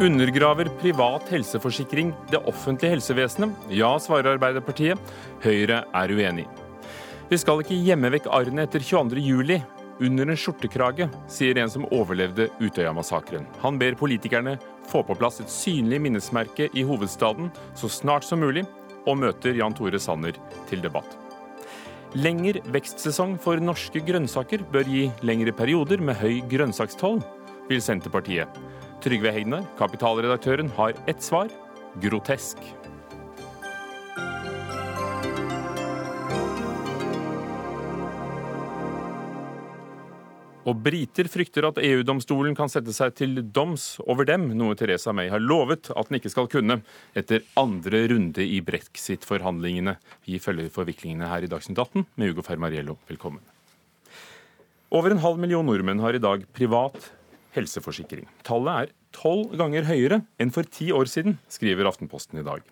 Undergraver privat helseforsikring det offentlige helsevesenet? Ja, svarer Arbeiderpartiet. Høyre er uenig. Vi skal ikke gjemme vekk arrene etter 22.07. Under en skjortekrage, sier en som overlevde Utøya-massakren. Han ber politikerne få på plass et synlig minnesmerke i hovedstaden så snart som mulig, og møter Jan Tore Sanner til debatt. Lengre vekstsesong for norske grønnsaker bør gi lengre perioder med høy grønnsakstoll, vil Senterpartiet. Trygve Hegnar, kapitalredaktøren, har ett svar grotesk. Og briter frykter at EU-domstolen kan sette seg til doms over dem, noe Teresa May har lovet at den ikke skal kunne, etter andre runde i brexit-forhandlingene. Vi følger forviklingene her i Dagsnytt 18 med Hugo Fermariello. Velkommen. Over en halv million nordmenn har i dag privat helseforsikring. Tallet er tolv ganger høyere enn for ti år siden, skriver Aftenposten i dag.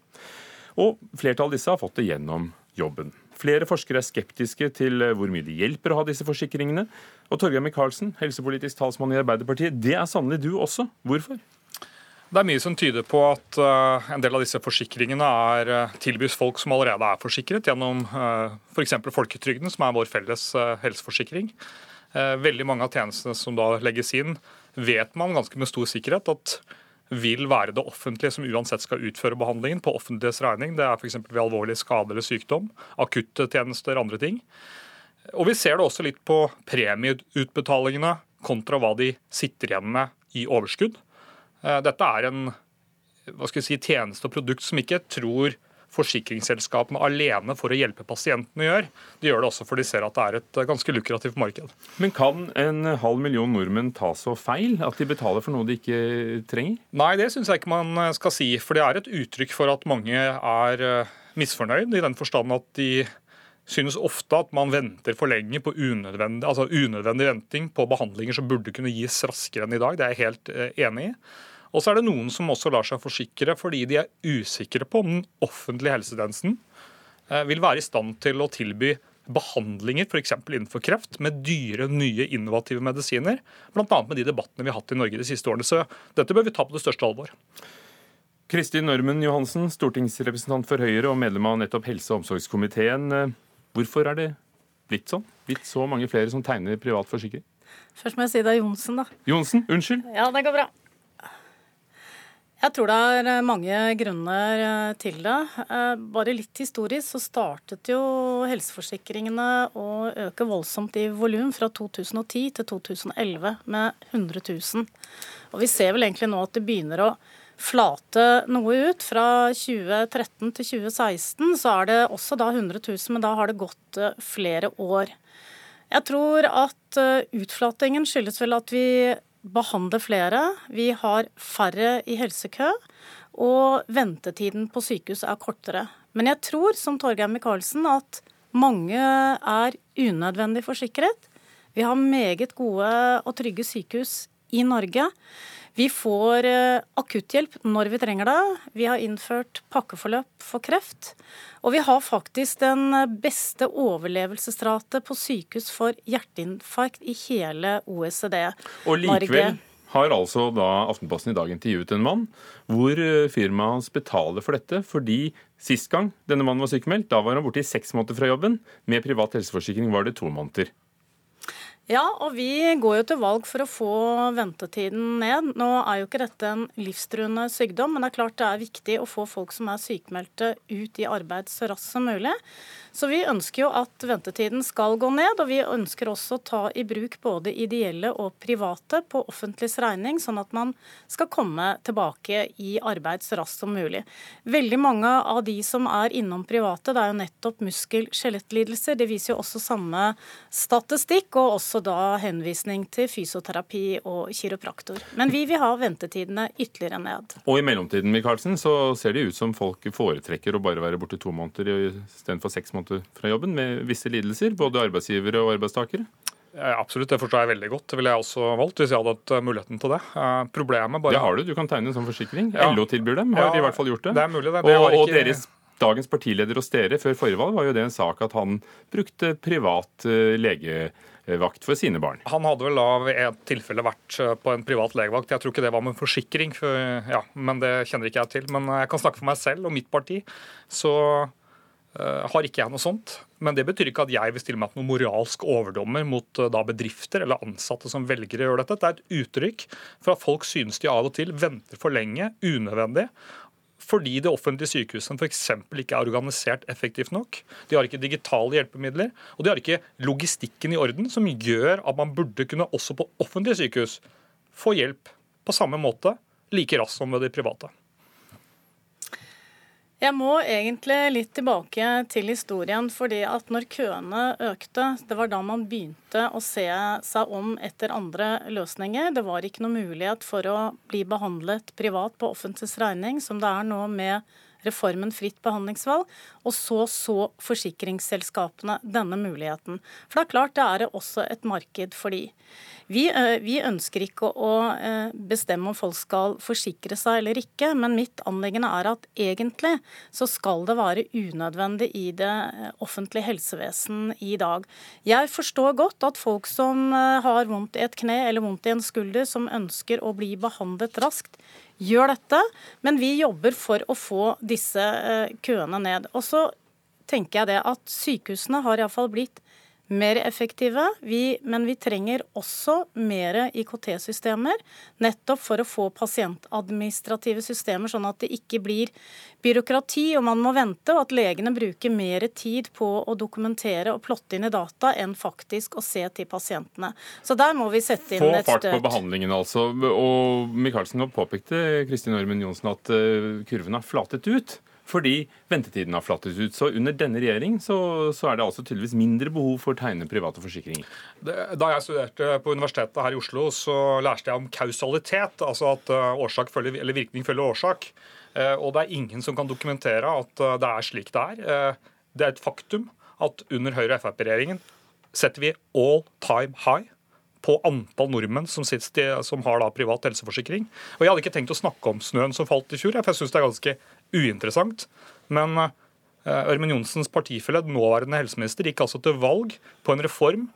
Og flertallet av disse har fått det gjennom jobben. Flere forskere er skeptiske til hvor mye det hjelper å ha disse forsikringene. Og Torgeir Micaelsen, helsepolitisk talsmann i Arbeiderpartiet, det er sannelig du også. Hvorfor? Det er mye som tyder på at uh, en del av disse forsikringene er, uh, tilbys folk som allerede er forsikret, gjennom f.eks. For folketrygden, som er vår felles helseforsikring. veldig mange av tjenestene som da legges inn, vet man ganske med stor sikkerhet at vil være det offentlige som uansett skal utføre behandlingen på offentlighets regning. Det er f.eks. ved alvorlig skade eller sykdom, akutte tjenester, andre ting. Og Vi ser det også litt på premieutbetalingene kontra hva de sitter igjen med i overskudd. Eh, dette er en hva skal jeg si, tjeneste og produkt som ikke tror forsikringsselskapene alene for å hjelpe pasientene gjør. De gjør det også for de ser at det er et ganske lukrativt marked. Men kan en halv million nordmenn ta så feil at de betaler for noe de ikke trenger? Nei, det syns jeg ikke man skal si. For det er et uttrykk for at mange er eh, misfornøyd, i den forstand at de synes ofte at man venter for lenge på unødvendig, altså unødvendig venting på behandlinger som burde kunne gis raskere enn i dag. Det er jeg helt eh, enig i. Og så er det noen som også lar seg forsikre fordi de er usikre på om den offentlige helsetjenesten eh, vil være i stand til å tilby behandlinger f.eks. innenfor kreft med dyre, nye, innovative medisiner. Bl.a. med de debattene vi har hatt i Norge de siste årene. Så dette bør vi ta på det største alvor. Kristin Ørmen Johansen, stortingsrepresentant for Høyre og medlem av nettopp helse- og omsorgskomiteen. Eh, hvorfor er det blitt sånn? Blitt så mange flere som tegner privat forsikring? Først må jeg si det er Johnsen, da. Johnsen, unnskyld. Ja, det går bra. Jeg tror det er eh, mange grunner eh, til det. Eh, bare litt historisk så startet jo helseforsikringene å øke voldsomt i volum fra 2010 til 2011 med 100 000. Og vi ser vel egentlig nå at det begynner å flate noe ut. Fra 2013 til 2016 så er det også da 100 000, men da har det gått flere år. Jeg tror at utflatingen skyldes vel at vi behandler flere. Vi har færre i helsekø. Og ventetiden på sykehus er kortere. Men jeg tror, som Torgeir Micaelsen, at mange er unødvendig forsikret. Vi har meget gode og trygge sykehus i Norge. Vi får eh, akutthjelp når vi trenger det. Vi har innført pakkeforløp for kreft. Og vi har faktisk den beste overlevelsesrate på sykehus for hjerteinfarkt i hele OECD. Og likevel har altså da Aftenposten i dag intervjuet en mann hvor eh, firmaet hans betaler for dette fordi sist gang denne mannen var sykemeldt, da var han borte i seks måneder fra jobben. Med privat helseforsikring var det to måneder. Ja, og vi går jo til valg for å få ventetiden ned. Nå er jo ikke dette en livstruende sykdom, men det er klart det er viktig å få folk som er sykemeldte ut i arbeid så raskt som mulig. Så vi ønsker jo at ventetiden skal gå ned, og vi ønsker også å ta i bruk både ideelle og private på offentligs regning, sånn at man skal komme tilbake i arbeid så raskt som mulig. Veldig mange av de som er innom private, det er jo nettopp muskel-skjelettlidelser. Det viser jo også samme statistikk, og også da henvisning til fysioterapi og kiropraktor. Men vi vil ha ventetidene ytterligere ned. Og i mellomtiden Michaelsen, så ser det ut som folk foretrekker å bare være borte to måneder istedenfor seks måneder måte fra jobben med visse lidelser, både arbeidsgivere og arbeidstakere? Absolutt, det forstår jeg veldig godt. Det ville jeg også valgt hvis jeg hadde hatt eh, muligheten til det. Eh, problemet bare... Det har du, du kan tegne en sånn forsikring. Ja. LO tilbyr dem, har ja, i hvert fall gjort det. Det er mulig, det. det og, og deres dagens partileder hos dere før forrige valg var jo det en sak at han brukte privat eh, legevakt for sine barn. Han hadde vel da i et tilfelle vært eh, på en privat legevakt. Jeg tror ikke det var med forsikring, for, ja, men det kjenner ikke jeg til. Men jeg kan snakke for meg selv og mitt parti. Så har ikke jeg noe sånt. Men det betyr ikke at jeg vil stille meg til noen moralsk overdommer mot uh, da bedrifter eller ansatte som velger å gjøre dette. Det er et uttrykk for at folk synes de av og til venter for lenge, unødvendig, fordi det offentlige sykehusene f.eks. ikke er organisert effektivt nok. De har ikke digitale hjelpemidler, og de har ikke logistikken i orden som gjør at man burde kunne også på offentlige sykehus få hjelp på samme måte like raskt som ved de private. Jeg må egentlig litt tilbake til historien. fordi at når køene økte, det var da man begynte å se seg om etter andre løsninger. Det var ikke noe mulighet for å bli behandlet privat på offentligs regning, som det er nå med reformen fritt behandlingsvalg. Og så så forsikringsselskapene denne muligheten. For det er klart det er også et marked for de. Vi, vi, ønsker ikke å bestemme om folk skal forsikre seg eller ikke, men mitt anliggende er at egentlig så skal det være unødvendig i det offentlige helsevesen i dag. Jeg forstår godt at folk som har vondt i et kne eller vondt i en skulder, som ønsker å bli behandlet raskt, gjør dette, men vi jobber for å få disse eh, køene ned. Og så tenker jeg det at sykehusene har iallfall blitt mer effektive, vi, men vi trenger også mer IKT-systemer. Nettopp for å få pasientadministrative systemer, sånn at det ikke blir byråkrati og man må vente, og at legene bruker mer tid på å dokumentere og plotte inn i data enn faktisk å se til pasientene. Så der må vi sette inn et støt. Få fart på behandlingen, altså. Og Michaelsen påpekte Kristin Ormen Johnsen at eh, kurven har flatet ut fordi ventetiden har flattet ut. Så under denne regjering så, så, er det altså tydeligvis mindre behov for å tegne private forsikringer. Da jeg studerte på universitetet her i Oslo, så lærte jeg om kausalitet. Altså at eh, følger, virkning følger årsak. Eh, og det er ingen som kan dokumentere at eh, det er slik det er. Det er et faktum at under Høyre-Frp-regjeringen setter vi all time high på antall nordmenn som, sitter, som har privat helseforsikring. Og Jeg hadde ikke tenkt å snakke om snøen som falt i fjor, for jeg syns det er ganske uinteressant. Men uh, Ørmen Johnsens partifelle, nåværende helseminister, gikk altså til valg på en reform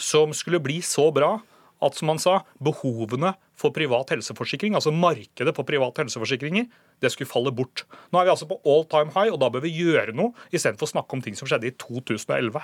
som skulle bli så bra at som han sa, behovene for privat helseforsikring, altså markedet for private helseforsikringer, det skulle falle bort. Nå er vi altså på all time high, og da bør vi gjøre noe istedenfor å snakke om ting som skjedde i 2011.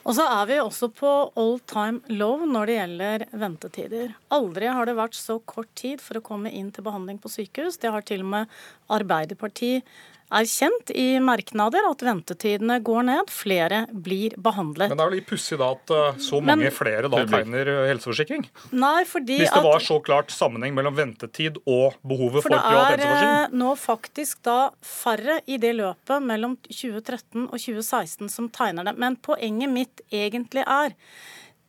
Og så er vi også på all time low når det gjelder ventetider. Aldri har det vært så kort tid for å komme inn til behandling på sykehus. Det har til og med Arbeiderpartiet erkjent i merknader at ventetidene går ned, flere blir behandlet. Men det er jo litt pussig da at eh, så mange Men, flere da tegner eh, helseforsikring? Nei, fordi Hvis det var så klart sammenheng mellom ventetid og behovet for, for privat helseforsikring? For det er nå faktisk da færre i det løpet mellom 2013 og 2016 som tegner det. Men poenget mitt egentlig er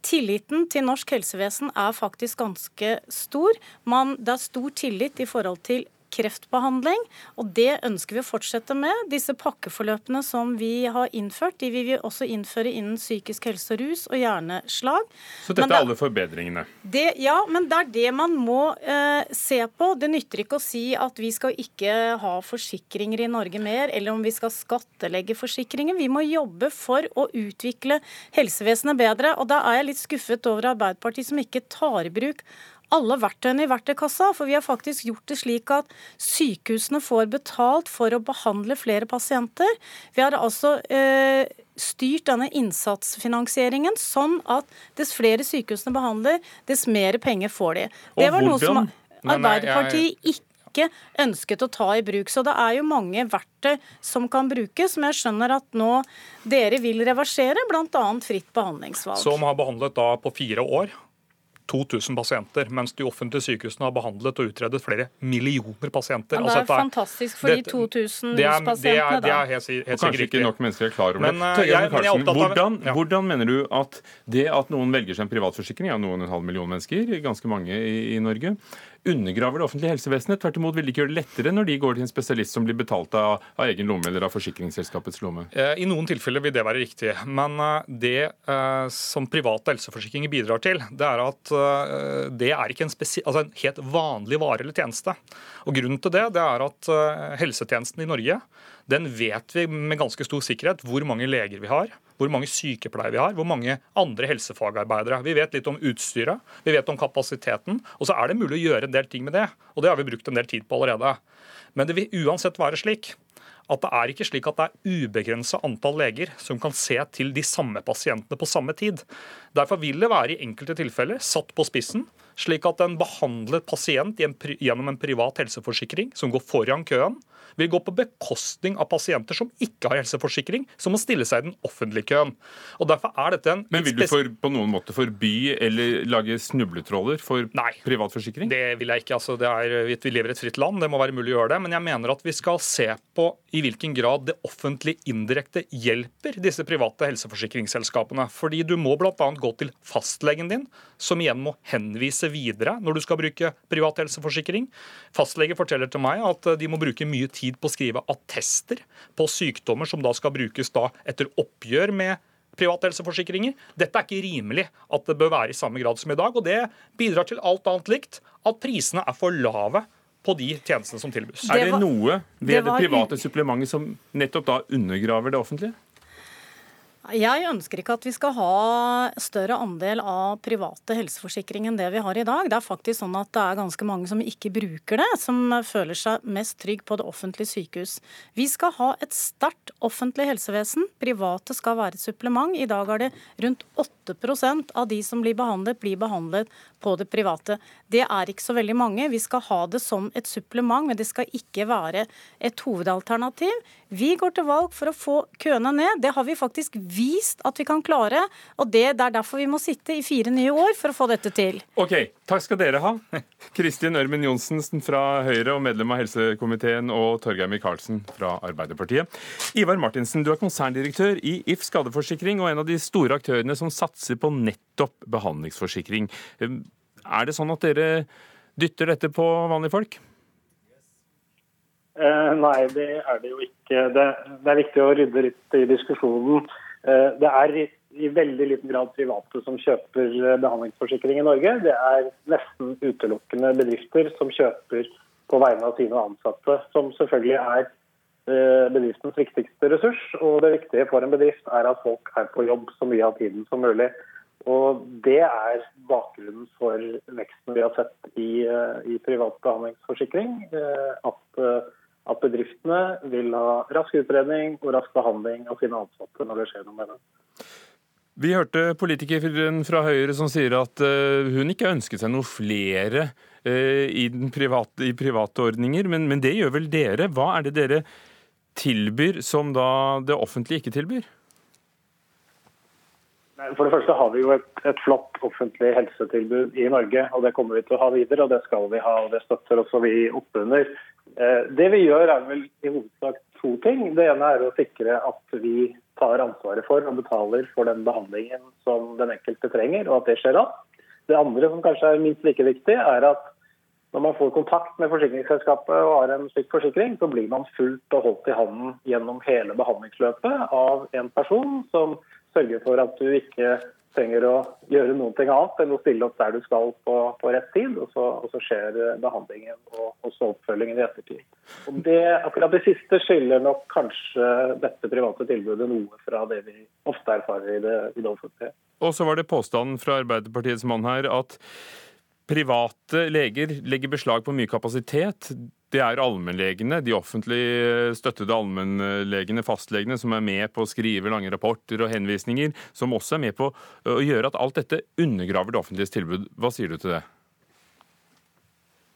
Tilliten til norsk helsevesen er faktisk ganske stor. Man, det er stor tillit i forhold til kreftbehandling. Og det ønsker vi å fortsette med. Disse pakkeforløpene som vi har innført, de vil vi også innføre innen psykisk helse og rus og hjerneslag. Så dette det, er alle forbedringene? Det, ja, men det er det man må eh, se på. Det nytter ikke å si at vi skal ikke ha forsikringer i Norge mer, eller om vi skal skattelegge forsikringer. Vi må jobbe for å utvikle helsevesenet bedre. Og da er jeg litt skuffet over Arbeiderpartiet som ikke tar i bruk alle verktøyene i verktøykassa. For vi har faktisk gjort det slik at sykehusene får betalt for å behandle flere pasienter. Vi har altså eh, styrt denne innsatsfinansieringen sånn at dess flere sykehusene behandler, dess mer penger får de. Det var noe som Arbeiderpartiet ikke ønsket å ta i bruk. Så det er jo mange verktøy som kan brukes, som jeg skjønner at nå dere vil reversere, bl.a. fritt behandlingsvalg. Som har behandlet da på fire år 2000 pasienter, mens de offentlige sykehusene har behandlet og utredet flere millioner pasienter. Ja, det er altså, fantastisk for de 2000 det er, pasientene. Det er, det er helt, helt Kanskje ikke nok mennesker er klar over men, det. Tøyen, jeg, Karlsen, hvordan, ja. hvordan, mener du at det at noen velger seg en privatforsikring, ja, noen en halv million mennesker, ganske mange i, i Norge, undergraver det offentlige helsevesenet. Tvert imot vil de ikke gjøre det lettere når de går til en spesialist som blir betalt av, av egen lomme eller av forsikringsselskapets lomme. Eh, I noen tilfeller vil det være riktig. Men eh, det eh, som private helseforsikringer bidrar til, det er at det er ikke en, altså en helt vanlig vare eller tjeneste. Og Grunnen til det, det er at helsetjenesten i Norge den vet vi med ganske stor sikkerhet hvor mange leger vi har, hvor mange sykepleiere vi har, hvor mange andre helsefagarbeidere. Vi vet litt om utstyret, vi vet om kapasiteten, og så er det mulig å gjøre en del ting med det. Og det har vi brukt en del tid på allerede. Men det vil uansett være slik at det er ikke slik at det er ubegrensa antall leger som kan se til de samme pasientene på samme tid. Derfor vil det være i enkelte tilfeller satt på spissen slik at en behandlet pasient gjennom en privat helseforsikring som går foran køen, vil gå på bekostning av pasienter som ikke har helseforsikring, som må stille seg i den offentlige køen. Og derfor er dette en... Men Vil du for, på noen måte forby eller lage snubletråder for Nei, privat forsikring? Det vil jeg ikke. Altså, er, vi lever i et fritt land, det må være mulig å gjøre det. Men jeg mener at vi skal se på i hvilken grad det offentlige indirekte hjelper disse private helseforsikringsselskapene. Fordi du må bl.a. gå til fastlegen din, som igjen må henvise videre når du skal bruke privat helseforsikring. Fastlege forteller til meg at de må bruke mye tid på å skrive attester på sykdommer som da skal brukes da etter oppgjør med private helseforsikringer. Dette er ikke rimelig at det bør være i samme grad som i dag. Og det bidrar til alt annet likt at prisene er for lave på de tjenestene som tilbys. er det noe ved det, det private supplementet som nettopp da undergraver det offentlige? Jeg ønsker ikke at vi skal ha større andel av private helseforsikring enn det vi har i dag. Det er faktisk sånn at det er ganske mange som ikke bruker det, som føler seg mest trygg på det offentlige sykehus. Vi skal ha et sterkt offentlig helsevesen. Private skal være et supplement. I dag er det rundt 8% av de som blir behandlet, blir behandlet på det private. Det er ikke så veldig mange. Vi skal ha det som et supplement, men det skal ikke være et hovedalternativ. Vi går til valg for å få køene ned. Det har vi faktisk vist at vi kan klare. Og det, er derfor vi må sitte i fire nye år for å få dette til. Ok, takk skal dere ha. Kristin Ørmen Johnsen fra Høyre og medlem av helsekomiteen, og Torgeir Micaelsen fra Arbeiderpartiet. Ivar Martinsen, du er konserndirektør i If skadeforsikring og en av de store aktørene som satser på nettopp behandlingsforsikring. Er det sånn at dere dytter dette på vanlige folk? Eh, nei, det er det jo ikke. Det, det, er viktig å rydde litt i diskusjonen. Eh, det er i, i, veldig liten grad private som kjøper eh, behandlingsforsikring i Norge. Det er nesten utelukkende bedrifter som kjøper på vegne av sine ansatte, som selvfølgelig er eh, bedriftens viktigste ressurs. Og det viktige for en bedrift er at folk er på jobb så mye av tiden som mulig. Og Det er bakgrunnen for veksten vi har sett i, eh, i privat behandlingsforsikring. At at bedriftene vil ha rask utredning og rask behandling av sine ansatte når det skjer noe med det. Vi hørte politikeren fra Høyre som sier at eh, hun ikke ønsket seg noe flere eh, i, private, i private ordninger, men, men, det gjør vel dere? Hva er det dere tilbyr som da det offentlige ikke tilbyr? For det første har vi jo et, et, flott offentlig helsetilbud i Norge, og det kommer vi til å ha videre. Og det skal vi ha, og det støtter også vi oppunder. Eh, det vi gjør er vel i hovedsak to ting. Det ene er å sikre at vi tar ansvaret for og betaler for den behandlingen som den enkelte trenger, og at det skjer raskt. Det andre som kanskje er minst like viktig, er at når man får kontakt med forsikringsselskapet og har en slik forsikring, så blir man fulgt og holdt i hånden gjennom hele behandlingsløpet av en person som sørger for at du ikke trenger å gjøre noe annet enn å stille opp der du skal på, på rett tid, og så, og så, skjer behandlingen og også oppfølgingen i ettertid. Og det, akkurat det siste skiller nok kanskje dette private tilbudet noe fra det vi ofte erfarer i det, i det offentlige. Og så var det påstanden fra Arbeiderpartiets mann her at private leger legger beslag på mye kapasitet det er allmennlegene, de offentlig støttede allmennlegene, fastlegene, som er med på å skrive lange rapporter og henvisninger, som også er med på å gjøre at alt dette undergraver det offentliges tilbud. Hva sier du til det?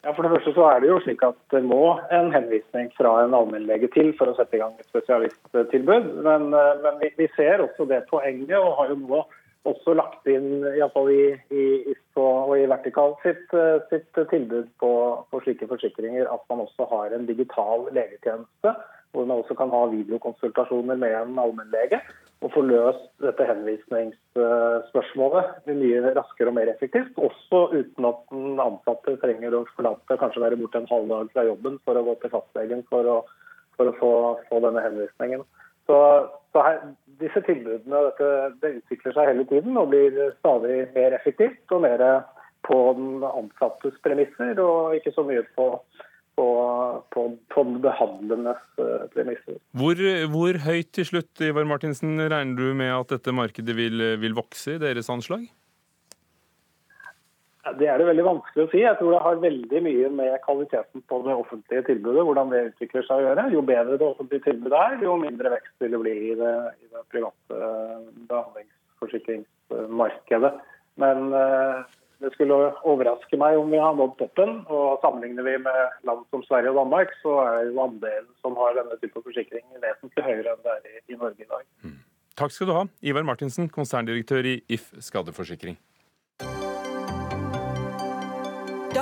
Ja, For det første så er det jo slik at det må en henvisning fra en allmennlege til for å sette i gang et spesialisttilbud. Men, men vi, vi, ser også det poenget, og har jo nå også lagt inn iallfall i, i, i og i Vertikal sitt, eh, sitt tilbud på, på, slike forsikringer at man også har en digital legetjeneste, hvor man også kan ha videokonsultasjoner med en allmennlege og få løst dette henvisningsspørsmålet mye raskere og mer effektivt. Også uten at den ansatte trenger å forlate kanskje være borte en halv dag fra jobben for å gå til fastlegen for å, for å få, få, denne henvisningen. Så, så her, disse tilbudene dette, det utvikler seg hele tiden og blir stadig mer effektivt og mer på den ansattes premisser, og ikke så mye på, på, på, på behandlendes uh, premisser. Hvor, hvor, høyt til slutt Ivar Martinsen, regner du med at dette markedet vil, vil vokse i deres anslag? Det er det veldig vanskelig å si. Jeg tror det har veldig mye med kvaliteten på det offentlige tilbudet, hvordan det utvikler seg å gjøre. Jo bedre det offentlige tilbudet er, jo mindre vekst vil det bli i det, i det private behandlingsforsikringsmarkedet. Men uh, det skulle overraske meg om vi har nådd toppen. og Sammenligner vi med land som Sverige og Danmark, så er jo andelen som har denne type forsikring vesentlig høyere enn det er i, i Norge i dag. Mm. Takk skal du ha, Ivar Martinsen, konserndirektør i If skadeforsikring.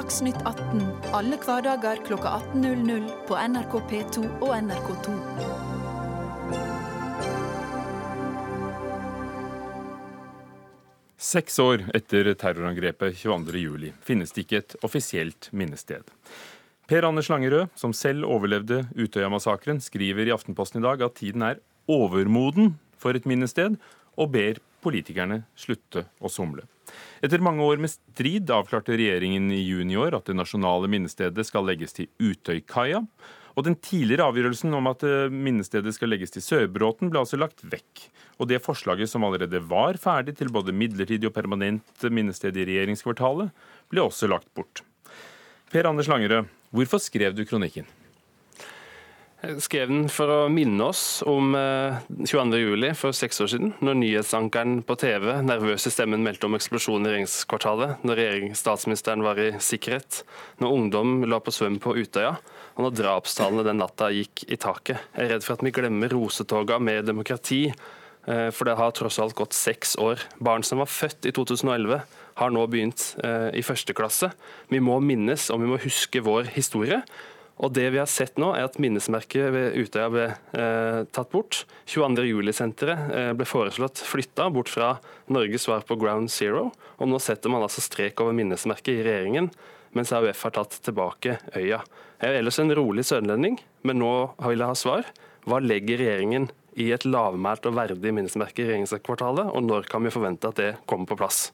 Dagsnytt 18 alle hverdager kl 18.00 på NRK P2 og NRK2. Seks år etter terrorangrepet 22.07 finnes det ikke et offisielt minnested. Per Anders Langerød, som selv overlevde Utøya-massakren, skriver i Aftenposten i dag at tiden er overmoden for et minnested, og ber politikerne slutte å somle. Etter mange år med strid avklarte regjeringen i juni år at det nasjonale minnestedet skal legges til Utøykaia. Og Den tidligere avgjørelsen om at eh, minnestedet skal legges til Sørbråten, ble altså lagt vekk. Og Det forslaget som allerede var ferdig til både midlertidig og permanent minnested i regjeringskvartalet, ble også lagt bort. Per Anders Langerød, hvorfor skrev du kronikken? Skrev den for å minne oss om 22.07. Eh, for seks år siden, når nyhetsankeren på TV nervøs i stemmen meldte om eksplosjonen i regjeringskvartalet, når statsministeren var i sikkerhet, når ungdom la på svøm på Utøya, og når drapstallene den natta gikk i taket. Jeg er redd for at vi glemmer rosetoga med demokrati, eh, for det har tross alt gått seks år. Barn som var født i 2011, har nå begynt eh, i første klasse. Vi må minnes og vi må huske vår historie. Og det vi har sett nå, er at minnesmerket ved Utøya ble eh, tatt bort. 22. juli-senteret eh, ble foreslått flytta bort fra Norges svar på Ground Zero. Og nå setter man altså strek over minnesmerket i regjeringen, mens AUF har tatt tilbake øya. Jeg er ellers en rolig sørlending, men nå vil jeg ha svar. Hva legger regjeringen i et lavmælt og verdig minnesmerke i regjeringskvartalet, og når kan vi forvente at det kommer på plass?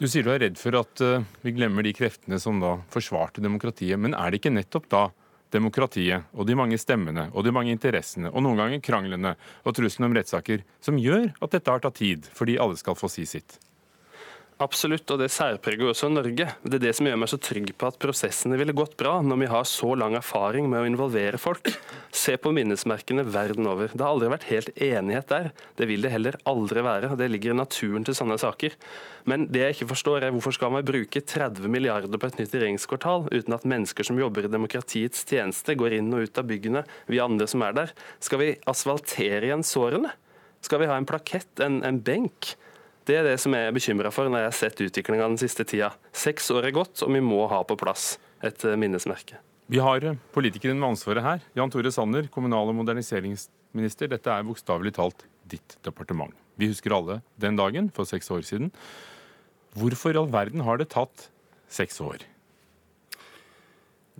Du sier du er redd for at uh, vi glemmer de kreftene som da forsvarte demokratiet. Men er det ikke nettopp da demokratiet og de mange stemmene og de mange interessene og noen ganger kranglene og trusselen om rettssaker som gjør at dette har tatt tid, fordi alle skal få si sitt? Absolutt, og det særpreger også Norge. Det er det som gjør meg så trygg på at prosessene ville gått bra, når vi har så lang erfaring med å involvere folk. Se på minnesmerkene verden over. Det har aldri vært helt enighet der. Det vil det heller aldri være. Det ligger i naturen til sånne saker. Men det jeg ikke forstår er hvorfor skal man bruke 30 milliarder på et nytt regjeringskvartal, uten at mennesker som jobber i demokratiets tjeneste, går inn og ut av byggene, vi andre som er der. Skal vi asfaltere igjen sårene? Skal vi ha en plakett, en, en benk? Det er det som jeg er bekymra for når jeg har sett utviklinga den siste tida. Seks år er gått, og vi må ha på plass et eh, minnesmerke. Vi har eh, politikeren med ansvaret her. Jan Tore Sanner, kommunal- og moderniseringsminister. Dette er bokstavelig talt ditt departement. Vi husker alle den dagen for seks år siden. Hvorfor i all verden har det tatt seks år?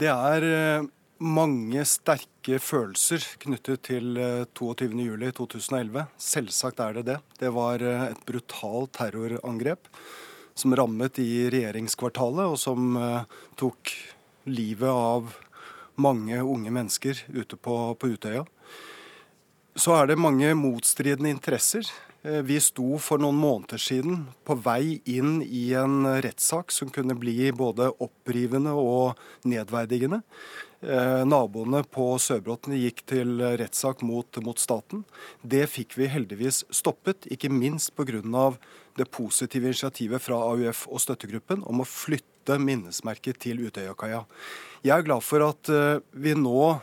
Det er eh, mange sterke følelser knyttet til 22.07.2011. Eh, Selvsagt er det det. Det var eh, et brutalt terrorangrep som rammet i regjeringskvartalet, og som uh, tok livet av mange unge mennesker ute på, på Utøya. Så er det mange motstridende interesser. Vi sto for noen måneder siden på vei inn i en rettssak som kunne bli både opprivende og nedverdigende. Eh, naboene på Sørbråten gikk til rettssak mot, mot, staten. Det fikk vi heldigvis stoppet, ikke minst pga. det positive initiativet fra AUF og støttegruppen om å flytte minnesmerket til Utøyakaia. Jeg er glad for at eh, vi nå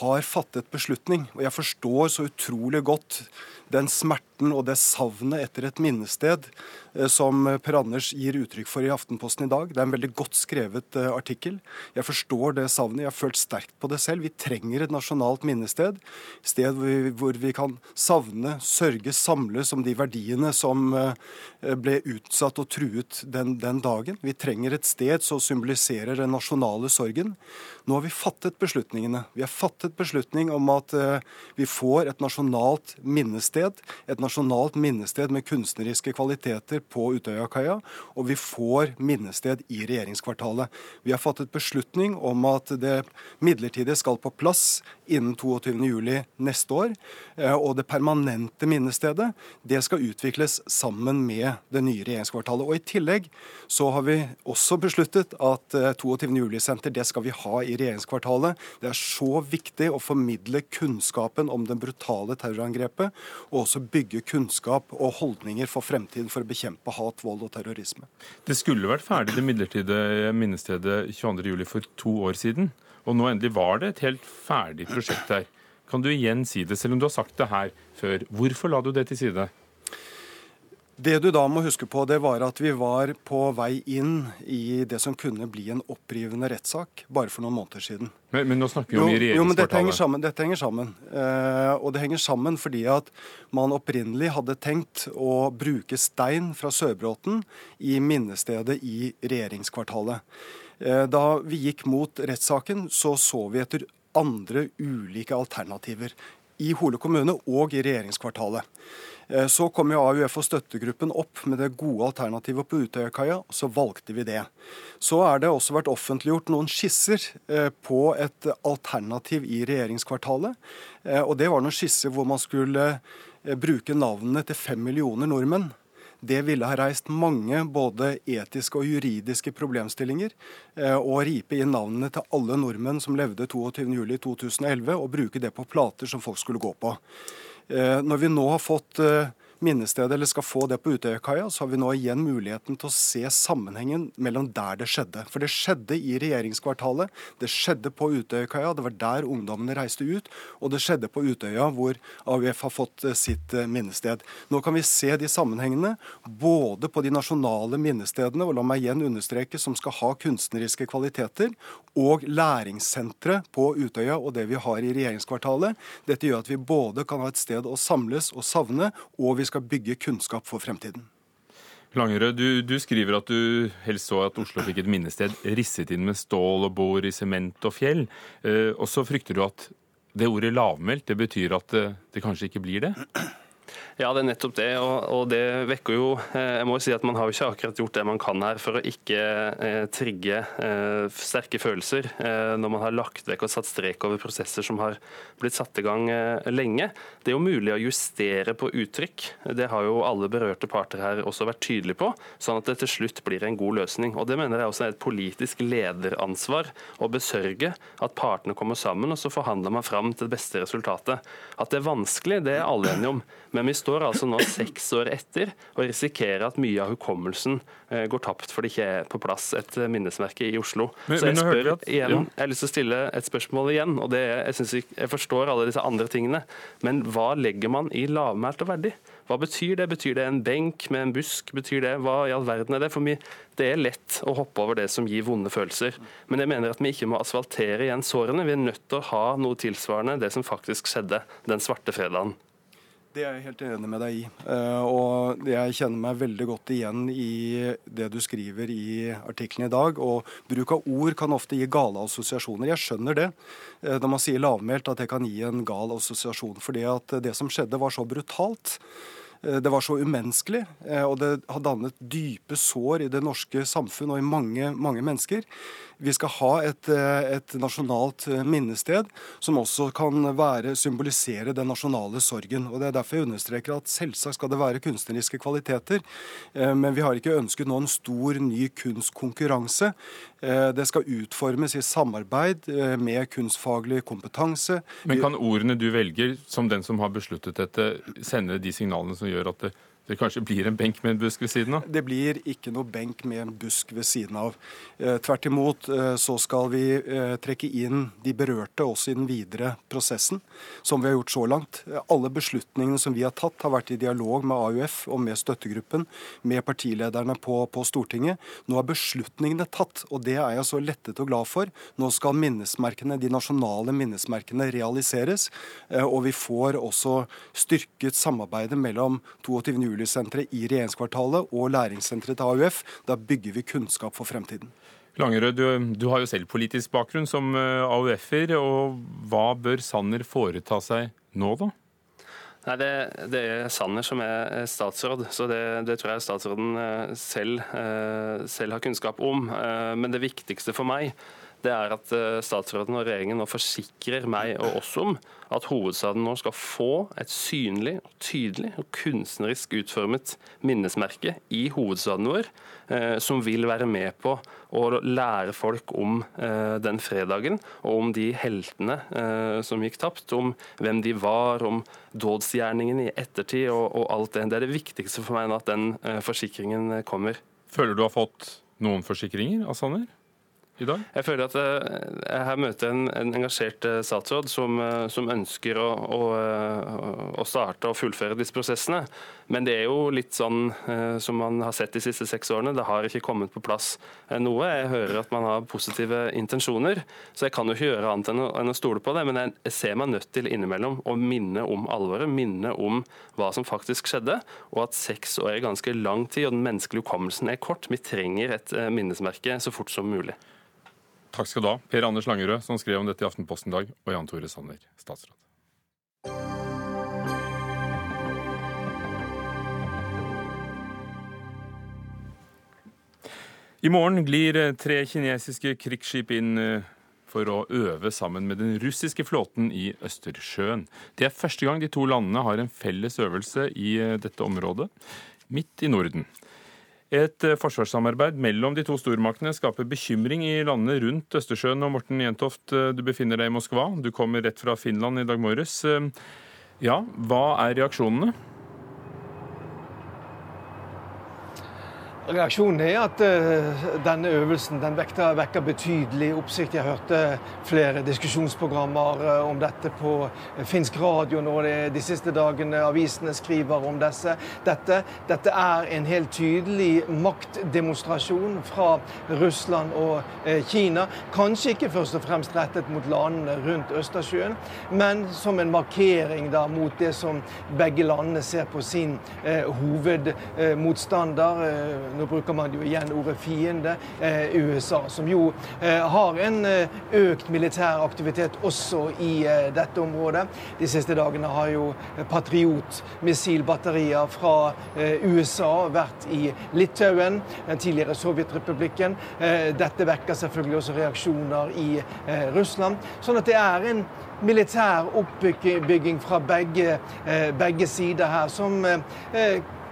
har fattet beslutning. Og jeg forstår så utrolig godt den smerten og det savnet etter et minnested eh, som Per Anders gir uttrykk for i Aftenposten i dag. Det er en veldig godt skrevet eh, artikkel. Jeg forstår det savnet. Jeg har følt sterkt på det selv. Vi trenger et nasjonalt minnested. Sted hvor vi kan savne, sørge, samles om de verdiene som eh, ble utsatt og truet den, den dagen. Vi trenger et sted som symboliserer den nasjonale sorgen. Nå har vi fattet beslutningene. Vi har fattet beslutning om at vi får et nasjonalt minnested, et nasjonalt nasjonalt minnested med kunstneriske kvaliteter på Utøyakaia, og vi får minnested i regjeringskvartalet. Vi har fattet beslutning om at det midlertidige skal på plass innen 22.07 neste år. Eh, og det permanente minnestedet det skal utvikles sammen med det nye regjeringskvartalet. Og I tillegg så har vi også besluttet at 22. Eh, det skal vi ha i regjeringskvartalet. Det er så viktig å formidle kunnskapen om det brutale terrorangrepet, og også bygge kunnskap og holdninger for fremtiden for å bekjempe hat, vold og terrorisme. Det skulle vært ferdig det midlertidige minnestedet 22.07 for to år siden. Og nå endelig var det et helt ferdig prosjekt her. Kan du igjen si det, selv om du har sagt det her før. Hvorfor la du det til side? Det du da må huske på, det var at vi var på vei inn i det som kunne bli en opprivende rettssak bare for noen måneder siden. Men, men nå snakker vi om i regjeringskvartalet. Jo, men dette henger sammen. Dette henger sammen. Eh, og det henger sammen fordi at man opprinnelig hadde tenkt å bruke stein fra Sørbråten i minnestedet i regjeringskvartalet. Eh, da vi gikk mot rettssaken, så så vi etter andre ulike alternativer. I Hole kommune og i regjeringskvartalet. Eh, så kom jo AUF og støttegruppen opp med det gode alternativet på Utøyakaia, og så valgte vi det. Så er det også vært offentliggjort noen skisser eh, på et alternativ i regjeringskvartalet. Eh, og det var noen skisser hvor man skulle bruke navnene til fem millioner nordmenn. Det ville ha reist mange både etiske og juridiske problemstillinger. Å ripe inn navnene til alle nordmenn som levde 22.07.2011, og bruke det på plater som folk skulle gå på. Eh, når vi nå har fått eh, minnestedet, eller skal få det på Utøyakaia, så har vi nå igjen muligheten til å se sammenhengen mellom der det skjedde. For det skjedde i regjeringskvartalet, det skjedde på Utøyakaia, det var der ungdommene reiste ut, og det skjedde på Utøya, hvor AUF har fått eh, sitt minnested. Nå kan vi se de sammenhengene, både på de nasjonale minnestedene, og la meg igjen understreke, som skal ha kunstneriske kvaliteter, og læringssenteret på Utøya og det vi har i regjeringskvartalet. Dette gjør at vi både kan ha et sted å samles og savne, og vi skal bygge kunnskap for fremtiden. Langerød, du, du, skriver at du helst så at Oslo fikk et minnested risset inn med stål og bord i sement og fjell. Eh, og så frykter du at det ordet lavmælt det betyr at det, det kanskje ikke blir det? Ja, det er nettopp det. Og, og, det vekker jo eh, Jeg må jo si at man har jo ikke akkurat gjort det man kan her for å ikke eh, trigge eh, sterke følelser eh, når man har lagt vekk og satt strek over prosesser som har blitt satt i gang eh, lenge. Det er jo mulig å justere på uttrykk. Det har jo alle berørte parter her også vært tydelige på, sånn at det til slutt blir en god løsning. Og Det mener jeg også er et politisk lederansvar å besørge at partene kommer sammen, og så forhandler man fram til det beste resultatet. At det er vanskelig, det er alle enige om. Men vi står altså nå seks år etter og risikerer at mye av hukommelsen eh, går tapt fordi det ikke er på plass et minnesmerke i Oslo. Men, så jeg spør at, igjen, jeg har lyst til å stille et spørsmål igjen. og det, jeg, synes jeg, jeg forstår alle disse andre tingene, men hva legger man i lavmælt og verdig? Hva betyr det? Betyr det en benk med en busk? Betyr det, Hva i all verden er det? For Det er lett å hoppe over det som gir vonde følelser. Men jeg mener at vi ikke må asfaltere igjen sårene. Vi er nødt til å ha noe tilsvarende det som faktisk skjedde den svarte fredagen. Det er jeg helt enig med deg i. Eh, og jeg kjenner meg veldig godt igjen i det du skriver i artikkelen i dag. Og bruk av ord kan ofte gi gale assosiasjoner. Jeg skjønner det eh, når man sier lavmælt, at det kan gi en gal assosiasjon. Fordi at det som skjedde var så brutalt. Eh, det var så umenneskelig, og det har dannet dype sår i det norske samfunn og i mange, mange mennesker. Vi skal ha et, eh, et, nasjonalt eh, minnested som også kan være, symbolisere den nasjonale sorgen. Og Det er derfor jeg understreker at selvsagt skal det være kunstneriske kvaliteter, eh, men vi har ikke ønsket nå en stor ny kunstkonkurranse. Det skal utformes i samarbeid med kunstfaglig kompetanse. Men kan ordene du velger, som den som har besluttet dette, sende de signalene som gjør at det det kanskje blir en benk med en busk ved siden av? Det blir ikke noe benk med en busk ved siden av. Eh, tvert imot eh, så skal vi eh, trekke inn de berørte også i den videre prosessen, som vi har gjort så langt. Alle beslutningene som vi har tatt, har vært i dialog med AUF og med støttegruppen, med partilederne på, på Stortinget. Nå er beslutningene tatt, og det er jeg så lettet og glad for. Nå skal minnesmerkene, de nasjonale minnesmerkene realiseres, og vi får også styrket samarbeidet mellom 22. juli juli i regjeringskvartalet og læringssenteret til AUF. Da bygger vi kunnskap for fremtiden. Langerød, du, du, har jo selv politisk bakgrunn som eh, AUF-er. og Hva bør Sanner foreta seg nå, da? Nei, det, det, er Sanner som er statsråd, så det, det tror jeg statsråden selv, selv, har kunnskap om. Men det viktigste for meg det er at eh, statsråden og regjeringen nå forsikrer meg og oss om at hovedstaden nå skal få et synlig, tydelig og kunstnerisk utformet minnesmerke i hovedstaden vår, eh, som vil være med på å lære folk om eh, den fredagen, og om de heltene som gikk tapt, om hvem de var, om dådsgjerningen i ettertid og, og alt det. Det er det viktigste for meg nå at den forsikringen kommer. Føler du har fått noen forsikringer av Sanner? I dag? Jeg føler at eh, jeg her møter en, en engasjert eh, statsråd som, eh, som ønsker å, å, å, starte og fullføre disse prosessene. Men det er jo litt sånn som man har sett de siste seks årene. Det har ikke kommet på plass noe. Jeg hører at man har positive intensjoner, så jeg kan jo ikke gjøre annet enn å, enn å stole på det. Men jeg ser meg nødt til innimellom å minne om alvoret, minne om hva som faktisk skjedde, og at seks år er ganske lang tid, og den menneskelige hukommelsen er kort. Vi trenger et minnesmerke så fort som mulig. Takk skal du ha, Per Anders Langerød, som skrev om dette i Aftenposten i dag, og Jan Tore Sanner, statsråd. I morgen glir eh, tre kinesiske krigsskip inn eh, for å øve sammen med den russiske flåten i Østersjøen. Det er første gang de to landene har en felles øvelse i eh, dette området, midt i Norden. Et eh, forsvarssamarbeid mellom de to stormaktene skaper bekymring i landene rundt Østersjøen. Og Morten Jentoft, eh, du befinner deg i Moskva. Du kommer rett fra Finland i dag morges. Eh, ja, hva er reaksjonene? Reaksjonen er at uh, denne øvelsen den vekker, vekker, betydelig oppsikt. Jeg hørte flere diskusjonsprogrammer uh, om dette på uh, finsk radio nå de siste dagene. Avisene skriver om disse. Dette, dette er en helt tydelig maktdemonstrasjon fra Russland og Kina. Kanskje ikke først og fremst rettet mot landene rundt Østersjøen, men som en markering da, mot det som begge landene ser på sin hovedmotstander nå bruker man jo igjen ordet fiende, eh, USA, som jo eh, har en eh, økt militær aktivitet også i dette området. De siste dagene har jo Patriot-missilbatterier fra USA vært i Litauen, den tidligere Sovjetrepublikken. Dette vekker selvfølgelig også reaksjoner i Russland. Sånn at det er en militær oppbygging fra begge, begge sider her som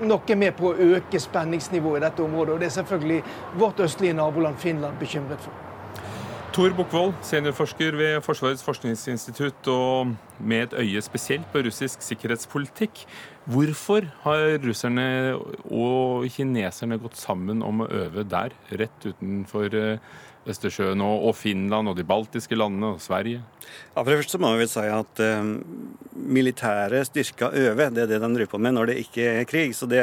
nok er med på å øke spenningsnivået i dette området. Og det er selvfølgelig vårt østlige naboland Finland bekymret for. Tor Bukkvold, seniorforsker ved Forsvarets forskningsinstitutt og med et øye spesielt på russisk sikkerhetspolitikk. Hvorfor har russerne og kineserne gått sammen om å øve der, rett utenfor eh, Østersjøen og, Finland og de baltiske landene og Sverige? Ja, for det første må vi si at eh, militære styrker øver. Det er det de driver på med når det ikke er krig. så det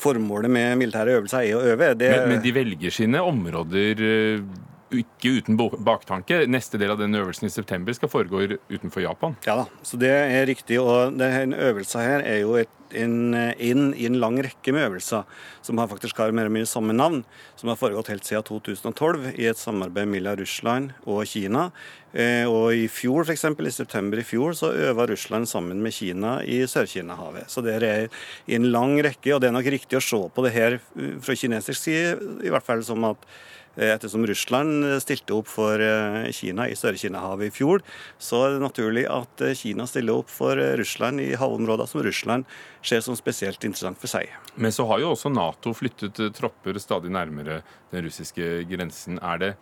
Formålet med militære øvelser er å øve. Det... Men, men, de velger sine områder uh, ikke uten baktanke. Neste del av den øvelsen i september skal foregå utenfor Japan. Ja da, så det er riktig. Og denne øvelsen her er jo et, en, inn i en lang rekke med øvelser som har faktisk har mer og mye samme navn, som har foregått helt siden 2012 i et samarbeid mellom Russland og Kina. Eh, og i fjor, f.eks. i september i fjor, så øva Russland sammen med Kina i Sør-Kina-havet. Så det er i en lang rekke, og det er nok riktig å se på det her fra kinesisk side, i hvert fall som at Eh, ettersom Russland stilte opp for eh, Kina i Sør-Kina-havet i fjor, så er det naturlig at eh, Kina stiller opp for Russland i havområder som Russland ser som spesielt interessant for seg. Men så har jo også Nato flyttet tropper stadig nærmere den russiske grensen. Er det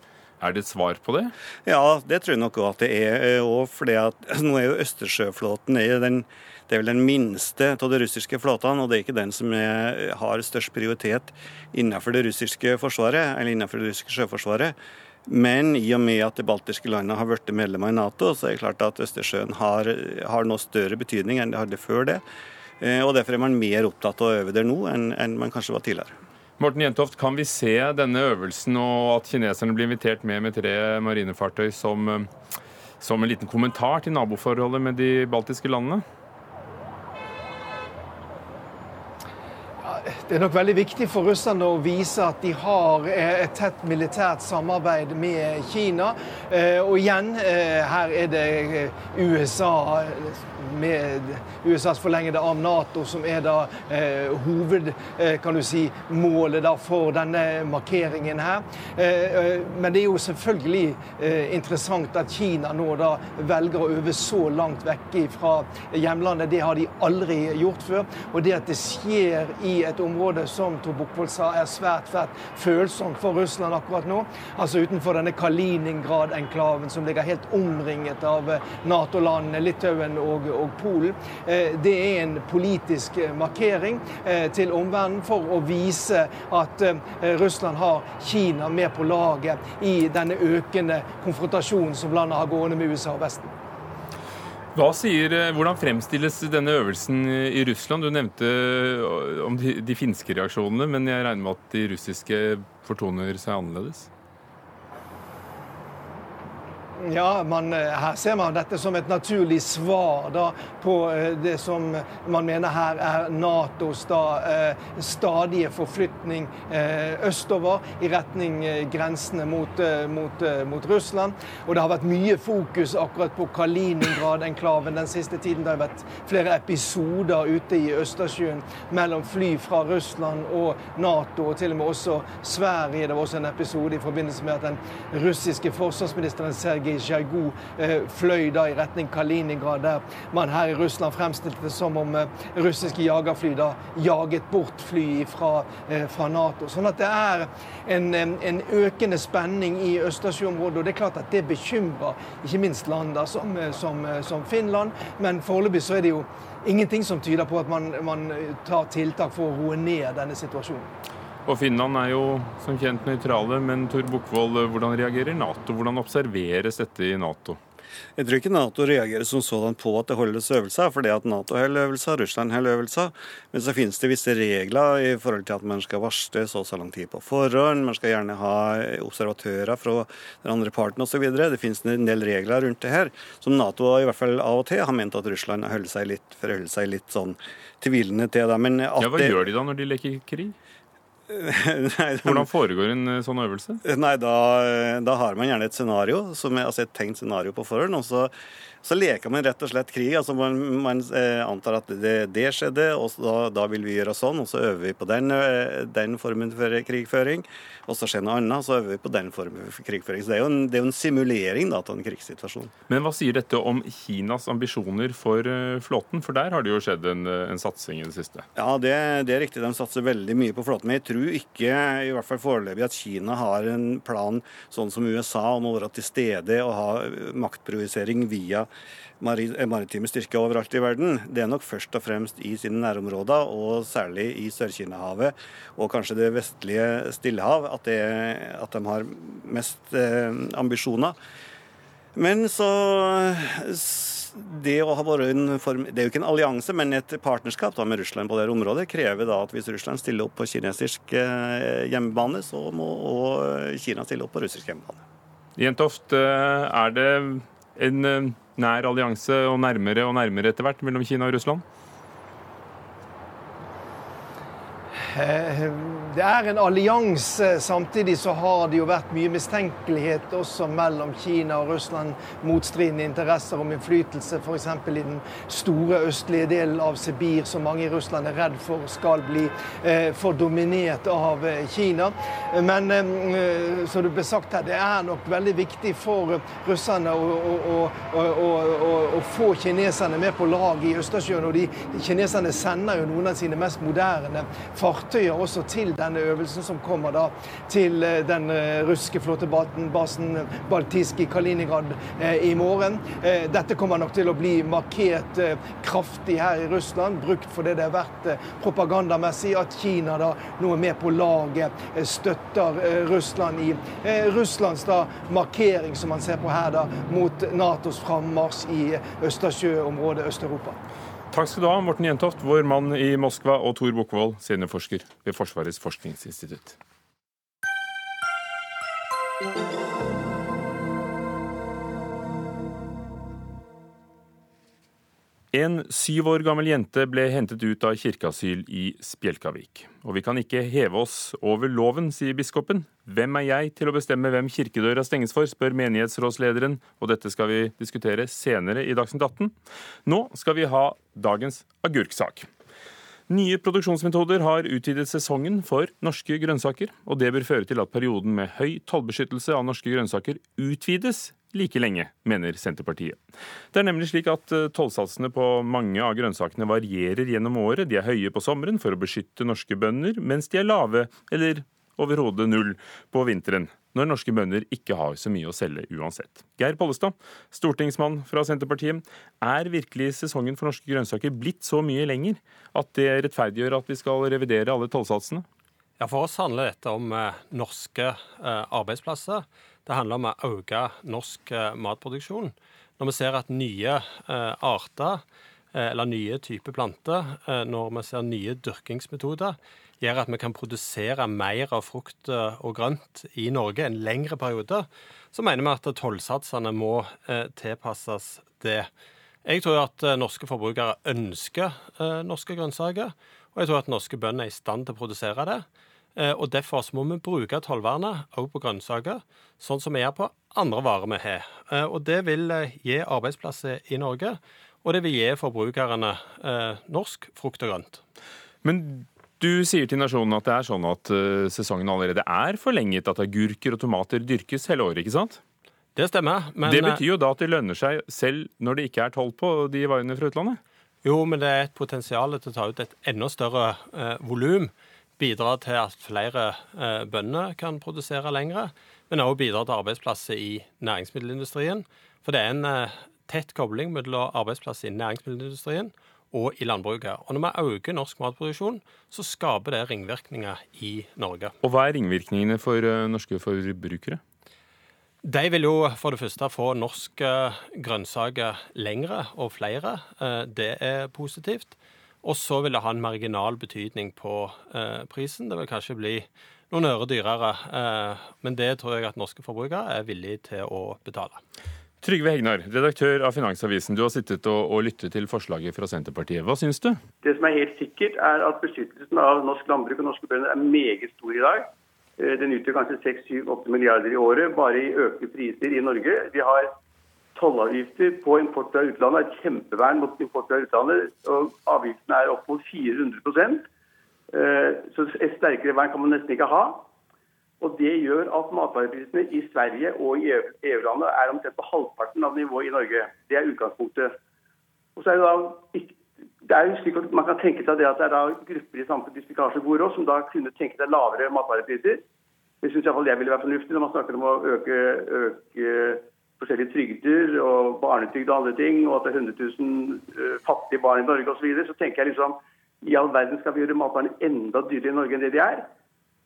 er det et svar på det? Ja, det tror jeg nok at det er. Og fordi at, nå er jo Østersjøflåten er den det er vel den minste av de russiske flåtene, og det er ikke den som er, har størst prioritet innenfor det russiske forsvaret, eller innenfor det russiske sjøforsvaret. Men i og med at de baltiske landene har blitt medlemmer i Nato, så er det klart at Østersjøen har, har noe større betydning enn det hadde før det. Eh, og Derfor er man mer opptatt av å øve der nå enn, enn man kanskje var tidligere. Morten Jentoft, kan vi se denne øvelsen og at kineserne blir invitert med med tre marinefartøy som, som en liten kommentar til naboforholdet med de baltiske landene? Det er nok veldig viktig for russerne å vise at de har et tett militært samarbeid med Kina. Og igjen, her er det USA med USAs forlengede av Nato som er da hovedmålet eh, si, for denne markeringen her. Eh, men det er jo selvfølgelig interessant at Kina nå da velger å øve så langt vekk fra hjemlandet. Det har de aldri gjort før. Og det at det skjer i et område som Torbukvold sa er svært svært følsomt for Russland akkurat nå. Altså utenfor denne Kaliningrad-enklaven som ligger helt omringet av eh, Nato-landene Litauen og, og, Polen. Eh, det er en politisk eh, markering til omverdenen for å vise at Russland har Kina med på laget i denne økende konfrontasjonen som landet har gående med USA og Vesten. Sier, eh, Hvordan fremstilles denne øvelsen i Russland? Du nevnte eh, om de, de finske reaksjonene, men jeg regner med at de russiske fortoner seg annerledes? Ja, man, eh, Her ser man dette som et naturlig svar da, på eh, det som man mener her er Natos da, eh, stadige forflytning østover i retning grensene mot, mot, mot, Russland. Og det har vært mye fokus akkurat på Kaliningrad-enklaven den siste tiden. Det har vært flere episoder ute i Østersjøen mellom fly fra Russland og Nato, og til og med også Sverige. Det var også en episode i forbindelse med at den russiske forsvarsministeren Sergej Sjajgu eh, fløy da i retning Kaliningrad, der man her i Russland fremstilte det som om eh, russiske jagerfly da jaget bort fly fra, eh, fra Nato. Sånn at det er en, en økende spenning i Østersjøområdet. Og det er klart at det bekymrer ikke minst land som, som, som Finland, men foreløpig så er det jo ingenting som tyder på at man, man tar tiltak for å roe ned denne situasjonen. Og Finland er jo som kjent nøytrale, men Tor Bukkvold, hvordan reagerer Nato? Hvordan observeres dette i Nato? Jeg tror ikke Nato reagerer som sådan på at det holdes øvelser, fordi at Nato holder øvelser, Russland holder øvelser. Men så finnes det visse regler i forhold til at man skal varsle så og så lang tid på forhånd. Man skal gjerne ha observatører fra den andre parten osv. Det finnes en del regler rundt det her, som Nato i hvert fall av og til har ment at Russland holder seg litt, forholder seg litt sånn tvilende til. Det. Men ja, hva gjør de da når de leker krig? Hvordan foregår en eh, sånn øvelse? Nei, da, da, har man gjerne et scenario, som er, altså et tenkt scenario på forhånd. og så så leker man rett og slett krig. altså Man, man eh, antar at det, det, skjedde, og da, da, vil vi gjøre sånn. Og så øver vi på den, eh, den formen for krigføring. Og så skjer noe annet, så øver vi på den formen for krigføring. Så det er jo en, er jo en simulering da, av en krigssituasjon. Men hva sier dette om Kinas ambisjoner for uh, flåten? For der har det jo skjedd en, en satsing i det siste? Ja, det, det, er riktig. De satser veldig mye på flåten. Men jeg tror ikke, i hvert fall foreløpig, at Kina har en plan sånn som USA om å være til stede og ha maktprovisering via Eh, maritime styrker overalt i verden, det er nok først og fremst i sine nærområder, og særlig i Sør-Kina-havet og kanskje det vestlige Stillehav, at, det, at de har mest eh, ambisjoner. Men så det, en form, det er jo ikke en allianse, men et partnerskap da, med Russland på det området krever da at hvis Russland stiller opp på kinesisk eh, hjemmebane, så må Kina stille opp på russisk hjemmebane. Jentoft, eh, er det en eh, nær allianse og nærmere og nærmere etter hvert mellom Kina og Russland? Eh, det er en allianse. Samtidig så har det jo vært mye mistenkelighet også mellom Kina og Russland. Motstridende interesser om innflytelse, f.eks. i den store østlige delen av Sibir, som mange i Russland er redd for skal bli eh, for dominert av eh, Kina. Men eh, som det ble sagt her, det er nok veldig viktig for russerne å, å, å, å få kineserne med på laget i Østersjøen. Og de, kineserne sender jo noen av sine mest moderne fartøyer fartøyer også til denne øvelsen, som kommer da til eh, den ruske russiske flåtebasen Baltisk i Kaliningrad eh, i morgen. Dette kommer nok til å bli markert kraftig her i Russland, brukt for det det har vært propagandamessig at Kina da nå er med på laget, støtter Russland i Russlands da markering, som man ser på her, da, mot Natos frammarsj i Østersjøområdet Øst-Europa. Takk skal du ha, Morten Jentoft, vår mann i Moskva, og Tor Bukkvold, seniorforsker ved Forsvarets forskningsinstitutt. En syv år gammel jente ble hentet ut av kirkeasyl i Spjelkavik. Og vi kan ikke heve oss over loven, sier biskopen. Hvem er jeg til å bestemme hvem kirkedøra stenges for, spør menighetsrådslederen, og dette skal vi diskutere senere i Dagsnytt 18. Nå skal vi ha dagens agurksak. Nye produksjonsmetoder har utvidet sesongen for norske grønnsaker, og det bør føre til at perioden med høy tollbeskyttelse av norske grønnsaker utvides like lenge, mener Senterpartiet. Det er nemlig slik at eh, tollsatsene på mange av grønnsakene varierer gjennom året. De er høye på sommeren for å beskytte norske bønder, mens de er lave, eller overhodet null, på vinteren. Når norske bønder ikke har så mye å selge uansett. Geir Pollestad, stortingsmann fra Senterpartiet. Er virkelig sesongen for norske grønnsaker blitt så mye lenger at det rettferdiggjør at vi skal revidere alle tollsatsene? Ja, For oss handler dette om eh, norske eh, arbeidsplasser. Det handler om å øke norsk eh, matproduksjon. Når vi ser at nye eh, arter eh, eller nye typer planter, når vi ser nye dyrkingsmetoder, gjør at vi kan produsere mer av frukt og grønt i Norge en lengre periode, så mener vi at tollsatsene må tilpasses det. Jeg tror at norske forbrukere ønsker norske grønnsaker, og jeg tror at norske bønder er i stand til å produsere det. Eh, og Derfor må vi bruke tollvernet òg på grønnsaker, sånn som vi gjør på andre varer vi har. Eh, og Det vil eh, gi arbeidsplasser i Norge, og det vil gi forbrukerne norsk frukt og grønt. Men du sier til Nasjonen at det er sånn at sesongen allerede er forlenget, at agurker og tomater dyrkes hele året, ikke sant? Det stemmer. Men, det betyr jo da at det lønner seg selv når det ikke er toll på de varene fra utlandet? Jo, men det er et potensial til å ta ut et enda større eh, volum bidra til at flere eh, bønder kan produsere lengre, men også bidra til arbeidsplasser i næringsmiddelindustrien. For det er en eh, tett kobling mellom arbeidsplasser i næringsmiddelindustrien og i landbruket. Og når vi øker norsk matproduksjon, så skaper det ringvirkninger i Norge. Og hva er ringvirkningene for uh, norske forbrukere? De vil jo for det første få norske grønnsaker lengre og flere. Det er positivt. Og så vil det ha en marginal betydning på eh, prisen. Det vil kanskje bli noen øre dyrere, eh, men det tror jeg at norske forbrukere er villige til å betale. Trygve Hegnar, redaktør av Finansavisen. Du har sittet og, og, lyttet til forslaget fra Senterpartiet. Hva syns du? Det som er helt sikkert, er at beskyttelsen av norsk landbruk og norske bønder er meget stor i dag. Eh, den utgjør kanskje 6-7-8 milliarder i året bare i økte priser i Norge. Vi har tollavgifter på import fra utlandet er et kjempevern mot import fra utlandet. og Avgiftene er opp mot 400 eh, Så et sterkere vern kan man nesten ikke ha. Og Det gjør at matvareprisene i Sverige og i EU-landet er omtrent på halvparten av nivået i Norge. Det er utgangspunktet. Og så er det da det er jo slik at Man kan tenke seg det at det er da grupper i samfunnet hvis vi ikke har så god råd, som da kunne tenke seg lavere matvarepriser. Det syns iallfall jeg ville være fornuftig når man snakker om å øke, øke forskjellige trygder og barnetrygd og andre ting, og at det er 100 000 uh, fattige barn i Norge osv., så, videre, så tenker jeg liksom i all verden skal vi gjøre matvarene enda dyrere i Norge enn det de er.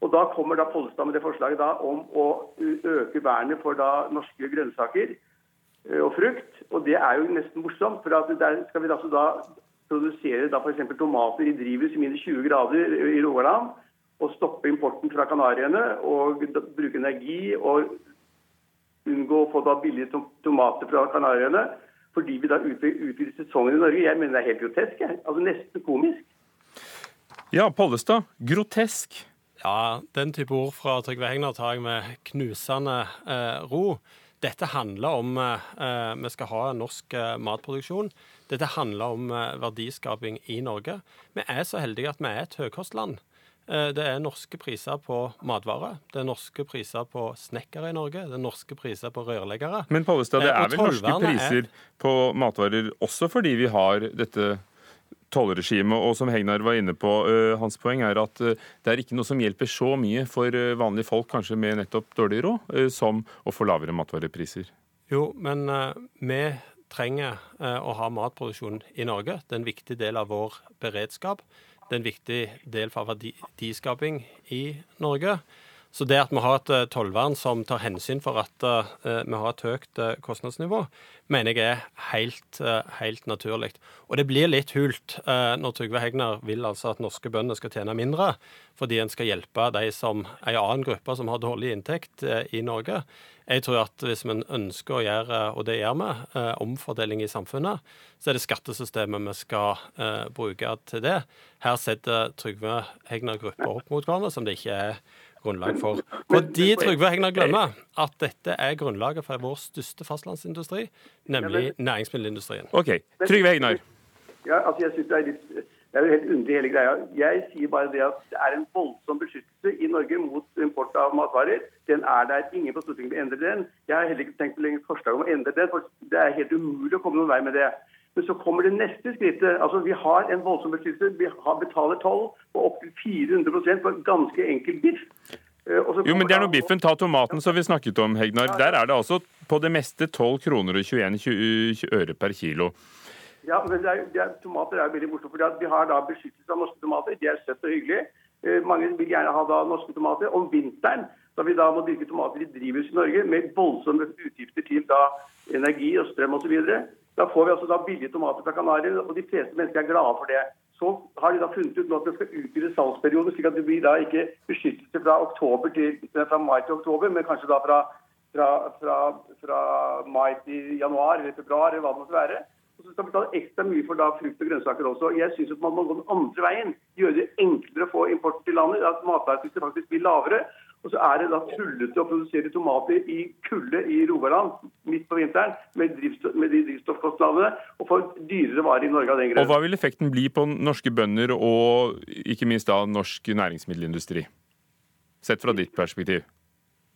Og Da kommer da Pollestad med det forslaget da om å øke vernet for da norske grønnsaker uh, og frukt. Og Det er jo nesten morsomt. for der skal vi altså da produsere da f.eks. tomater i drivhus i minus 20 grader i Rogaland. Og stoppe importen fra Kanariene og bruke energi og unngå å få da billige tomater fra Kanariøyene fordi vi da utvider sesongen i Norge. Jeg mener det er helt grotesk. Altså Nesten komisk. Ja, Pollestad. Grotesk. Ja, den type ord fra Trygve Hegnar tar jeg med knusende eh, ro. Dette handler om eh, vi skal ha norsk eh, matproduksjon. Dette handler om eh, verdiskaping i Norge. Vi er så heldige at vi er et høykostland. Eh, det er norske priser på matvarer. Det er norske priser på snekkere i Norge. Det er norske priser på rørleggere. Men Pollestad, det eh, er vel norske priser er... på matvarer også fordi vi har dette tollregimet. Og som Hegnar var inne på, uh, hans poeng er at det er ikke noe som hjelper så mye for vanlige folk, kanskje med nettopp dårlig råd, som å få lavere matvarepriser. Jo, men vi trenger å ha matproduksjon i Norge. Det er en viktig del av vår beredskap. Det er en viktig del for verdiskaping i Norge. Så det at vi har et eh, tollvern som tar hensyn for at uh, vi har et høyt uh, kostnadsnivå, mener jeg er helt, helt naturlig. Og det blir litt hult når Trygve Hegnar vil altså at norske bønder skal tjene mindre, fordi en skal hjelpe de som, en annen gruppe som har dårlig inntekt i Norge. Jeg tror at hvis vi ønsker å gjøre, og det gjør vi, eh, omfordeling i samfunnet, så er det skattesystemet vi skal eh, bruke til det. Her setter Trygve Hegnar grupper opp mot hverandre som det ikke er grunnlag for. Fordi Trygve Hegnar glemmer at dette er grunnlaget for vår største fastlandsindustri, nemlig næringsmiddelindustrien. OK. Trygve Hegnar. Ja, altså jeg synes Det er litt, det er jo helt underlig hele greia. Jeg sier bare det at det er en voldsom beskyttelse i Norge mot import av matvarer. Den er der. Ingen på Stortinget vil endre den. Jeg har heller ikke tenkt å legge forslag om å endre den, for det er helt umulig å komme noen vei med det. Men så kommer det neste skrittet. Altså, Vi har en voldsom beskyttelse. Vi har betaler toll på opptil 400% på en ganske enkel biff. Eh, Jo, men det er noe biffen. Ta tomaten som vi snakket om, Hegnar. Der er det altså på det meste 12 kroner og 21 øre per kilo. Ja, men det er, det er, Tomater er veldig morsomt, fordi vi har da beskyttelse av norske tomater. De er søtt og hyggelig. Eh, mange vil gjerne ha da norske tomater. Om vinteren, da vi da må dyrke tomater i drivhus i Norge med voldsomme utgifter til da energi og strøm osv., da får vi altså da billige tomater fra Kanariøyene, og de fleste mennesker er glade for det. Så har de da funnet ut nå at det skal utvide salgsperioden, slik at det blir da ikke beskyttelse fra, til, fra mai til oktober, men kanskje da fra, fra, fra, mai til januar eller februar, eller hva det måtte være. Og så skal vi betale ekstra mye for da frukt og grønnsaker også. Jeg syns man må gå den andre veien. Gjøre det enklere å få import til landet. At matvarepriser faktisk blir lavere. Og så er det da tullete å produsere tomater i kulde i Rogaland midt på vinteren med, drivstoff, med de drivstoffkostnadene, og få dyrere varer i Norge av den Og grunn. hva vil effekten bli på norske bønder og ikke minst da norsk næringsmiddelindustri? Sett fra ditt perspektiv.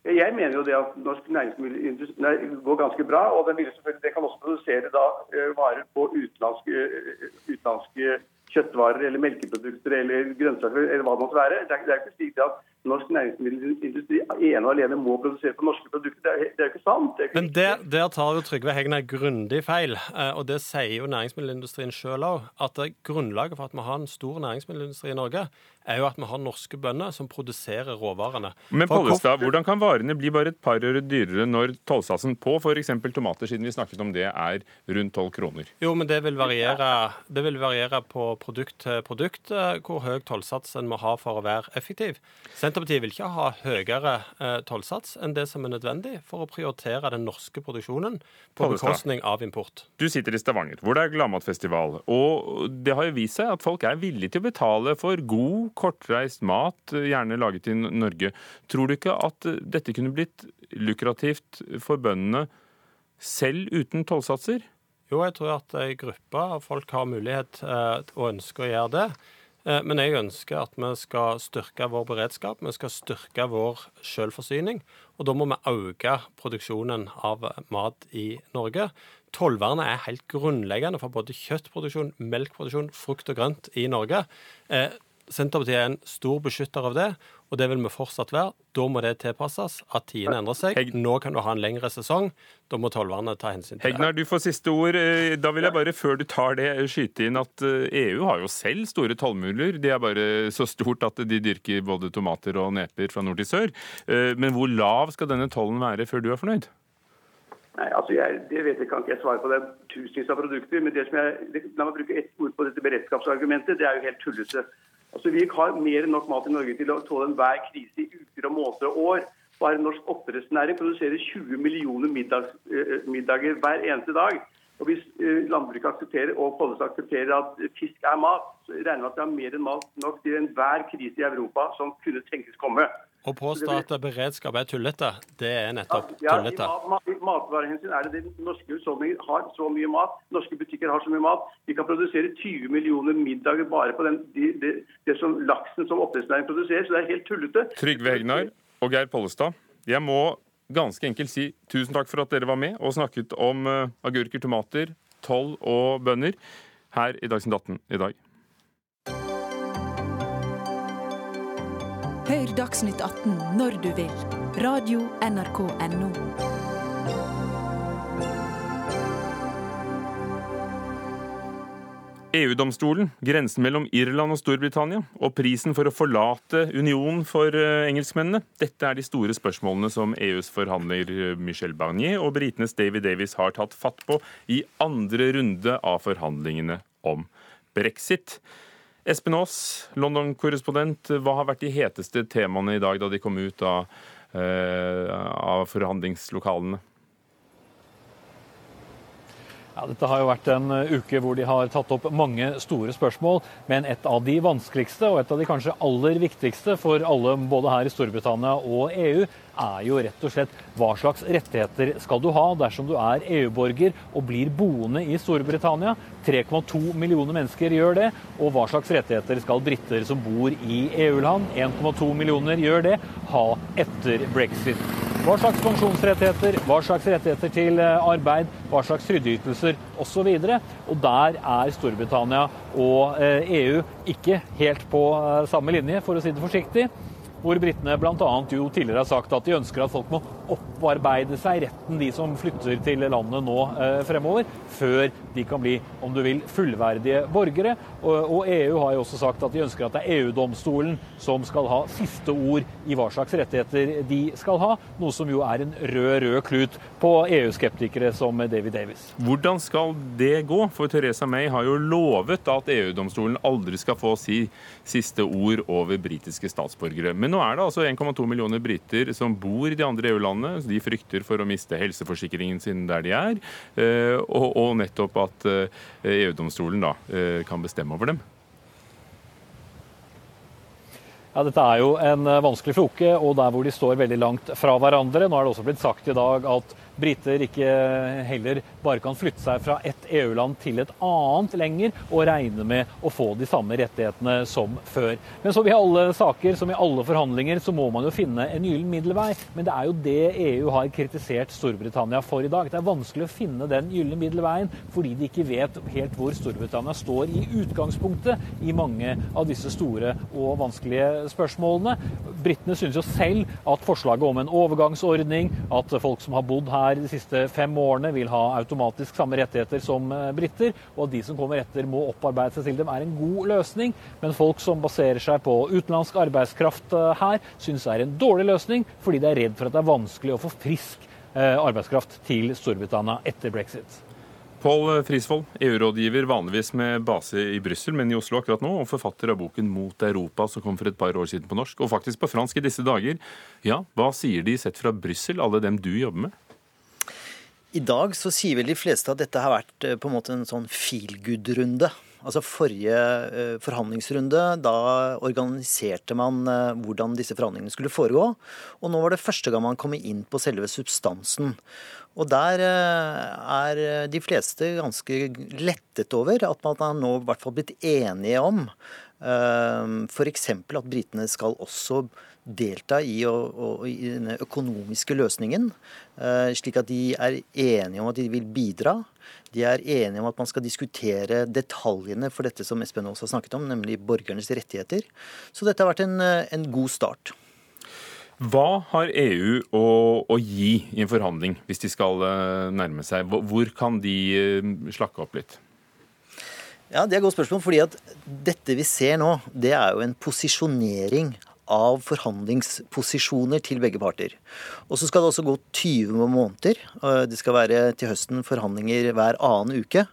Jeg mener jo det at norsk næringsmiddelindustri går ganske bra. og den Det kan også produsere da eh, varer på utenlandske, eh, utenlandske kjøttvarer eller melkeprodukter eller grønnsaker eller hva det måtte være. Det er, det er ikke slik at norsk næringsmiddelindustri ene og alene må produsere på norske produkter. Det er, det er jo ikke sant. Det er ikke Men der, der tar jo Trygve Hegnar grundig feil, eh, og det sier jo næringsmiddelindustrien sjøl òg. At grunnlaget for at vi har en stor næringsmiddelindustri i Norge, er jo at vi har norske bønder som produserer råvarene. Men Pollestad, hvordan kan varene bli bare et par øre dyrere når tollsatsen på f.eks. tomater, siden vi snakket om det, er rundt 12 kroner? Jo, men det vil variere, det vil variere på produkt til produkt eh, hvor høy tollsats en må ha for å være effektiv. Senterpartiet vil ikke ha høyere eh, tollsats enn det som er nødvendig for å prioritere den norske produksjonen på bekostning av import. Du sitter i Stavanger, hvor det er gladmatfestival. Og det har jo vist seg at folk er villige til å betale for god, kortreist mat, gjerne laget i Norge. Tror du ikke at dette kunne blitt lukrativt for bøndene selv uten tollsatser? Jo, jeg tror at ei gruppe av folk har mulighet eh, og ønsker å gjøre det. Eh, Men jeg ønsker at vi skal styrke vår beredskap, vi skal styrke vår selvforsyning. Og da må vi øke produksjonen av mat i Norge. Tollvernet er helt grunnleggende for både kjøttproduksjon, melkproduksjon, frukt og grønt i Norge. Eh, Senterpartiet er en stor beskytter av det, og det vil vi fortsatt være. Da må det tilpasses at tidene endrer seg. Nå kan du ha en lengre sesong. Da må tollvernet ta hensyn til det. Hegnar, du får siste ord. Eh, Da vil jeg bare, før du tar det, skyte inn at eh, EU har jo selv store tollmurer. De er bare så stort at de dyrker både tomater og neper fra nord til sør. Eh, Men hvor lav skal denne tollen være før du er fornøyd? Nei, altså jeg, det vet jeg kan ikke jeg svare på. Det er tusenvis av produkter. Men det som jeg, la meg bruke ett ord på dette beredskapsargumentet. Det er jo helt tullete. Altså Vi har mer enn nok mat i Norge til å tåle enhver krise i uker og måneder og år. Bare norsk oppdrettsnæring produserer 20 millioner middags, eh, middager hver eneste dag. Og Hvis eh, landbruket aksepterer og Pollestad aksepterer at fisk er mat, så regner vi at det er mer enn mat nok til enhver krise i Europa som kunne tenkes komme. Å påstå at beredskap er tullete, det er nettopp Ja, tullete. Ja, i matvarehensyn er det det norske husholdninger har så mye mat. Norske butikker har så mye mat. Vi kan produsere 20 millioner middager bare på den, de, de, det som laksen som oppdrettsnæringen produserer. Så det er helt tullete. Trygve Hegnar og Geir Pollestad, jeg må ganske enkelt si tusen takk for at dere var med og snakket om eh, agurker, tomater, toll og bønner her i Dagsnytt 18 i dag. Hør Dagsnytt 18 når du vil. Radio NRK Radio.nrk.no. EU-domstolen, grensen mellom Irland og Storbritannia, og prisen for å forlate unionen for eh, engelskmennene. Dette er de store spørsmålene som EUs forhandler eh, Michel Barnier og britenes David Davis har tatt fatt på i andre runde av forhandlingene om brexit. Espen Aas, London-korrespondent, hva har vært de heteste temaene i dag da de kom ut av av forhandlingslokalene? Ja, dette har jo vært en uke hvor de har tatt opp mange store spørsmål. Men et av de vanskeligste, og et av de kanskje aller viktigste for alle både her i Storbritannia og EU, er jo rett og slett hva slags rettigheter skal du ha dersom du er EU-borger og blir boende i Storbritannia. 3,2 millioner mennesker gjør det. Og hva slags rettigheter skal briter som bor i EU-land, 1,2 millioner gjør det, ha etter brexit? Hva slags pensjonsrettigheter, hva slags rettigheter til eh, arbeid, hva slags trygdeytelser osv. Og, og der er Storbritannia og EU eh, e ikke helt på eh, samme linje, for å si det forsiktig hvor britene bl.a. jo tidligere har sagt at de ønsker at folk må opparbeide seg retten, de som flytter til landet nå eh, fremover, før de kan bli, om du vil, fullverdige borgere. Og EU har jo også sagt at de ønsker at det er EU-domstolen som skal ha siste ord i hva slags rettigheter de skal ha, noe som jo er en rød, rød klut på EU-skeptikere som David Davis. Hvordan skal det gå? For Teresa May har jo lovet at EU-domstolen aldri skal få si siste ord over britiske statsborgere. Men nå er det altså 1,2 millioner briter som bor i de andre EU-landene. De frykter for å miste helseforsikringen sin der de er, eh, og nettopp at EU-domstolen eh, e da eh, kan bestemme over dem. Ja, Dette er jo en vanskelig floke, og der hvor de står veldig langt fra hverandre. Nå er det også blitt sagt i dag at briter ikke heller bare kan flytte seg fra ett EU-land til et annet lenger og regne med å få de samme rettighetene som før. Men som i alle saker, som i alle forhandlinger, så må man jo finne en gyllen middelvei. Men det er jo det EU har kritisert Storbritannia for i dag. Det er vanskelig å finne den gylne middelveien fordi de ikke vet helt hvor Storbritannia står i utgangspunktet i mange av disse store og vanskelige spørsmålene. Britene synes jo selv at forslaget om en overgangsordning, at folk som har bodd her de siste fem årene vil ha automatisk samme rettigheter som eh, briter, og at de som kommer etter må opparbeide seg til dem, er en god løsning. Men folk som baserer seg på utenlandsk arbeidskraft eh, her, syns er en dårlig løsning, fordi de er redd for at det er vanskelig å få frisk eh, arbeidskraft til Storbritannia etter brexit. Pål Frisvold, EU-rådgiver vanligvis med base i Brussel, men i Oslo akkurat nå, og forfatter av boken 'Mot Europa', som kom for et par år siden på norsk, og faktisk på fransk i disse dager. Ja, hva sier de sett fra Brussel, alle dem du jobber med? I dag så sier vel de fleste at dette har vært eh, på en måte en sånn feel good-runde. Altså Forrige eh, forhandlingsrunde, da organiserte man eh, hvordan disse forhandlingene skulle foregå. Og nå var det første gang man kom inn på selve substansen. Og der er de fleste ganske lettet over at man har nå i hvert fall blitt enige om f.eks. at britene skal også delta i, og, og, i den økonomiske løsningen. Eh, slik at de er enige om at de vil bidra. De er enige om at man skal diskutere detaljene for dette som Espen Aas har snakket om, nemlig borgernes rettigheter. Så dette har vært en, en god start. Hva har EU å, å, gi i en forhandling, hvis de skal eh, nærme seg? Hvor kan de eh, slakke opp litt? Ja, Det er et godt spørsmål. fordi at dette vi ser nå, det er jo en posisjonering av forhandlingsposisjoner til begge parter. Og så skal det også gå 20 måneder. Det skal være til høsten forhandlinger hver annen uke.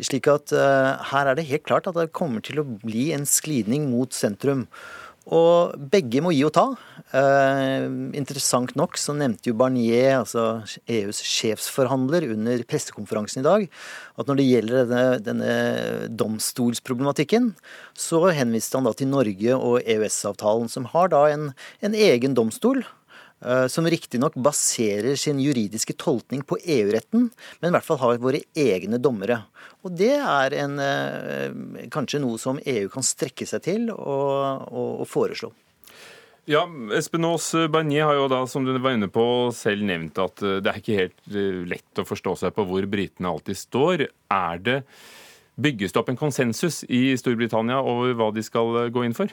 Slik at uh, her er det helt klart at det kommer til å bli en sklidning mot sentrum. Og begge må gi og ta. Eh, interessant nok så nevnte jo Barnier, altså EUs sjefsforhandler, under pressekonferansen i dag at når det gjelder denne, denne domstolsproblematikken, så henviste han da til Norge og EØS-avtalen, som har da en, en egen domstol som riktignok baserer sin juridiske tolkning på EU-retten, men i hvert fall har våre egne dommere. Og det er en, eh, kanskje noe som EU kan strekke seg til og, og, og foreslå. Ja, Espen Aas Barnier har jo da, som du var inne på, selv nevnt at eh, det er ikke helt lett å forstå seg på hvor britene alltid står. Er det Bygges det opp en konsensus i Storbritannia over hva de skal gå inn for?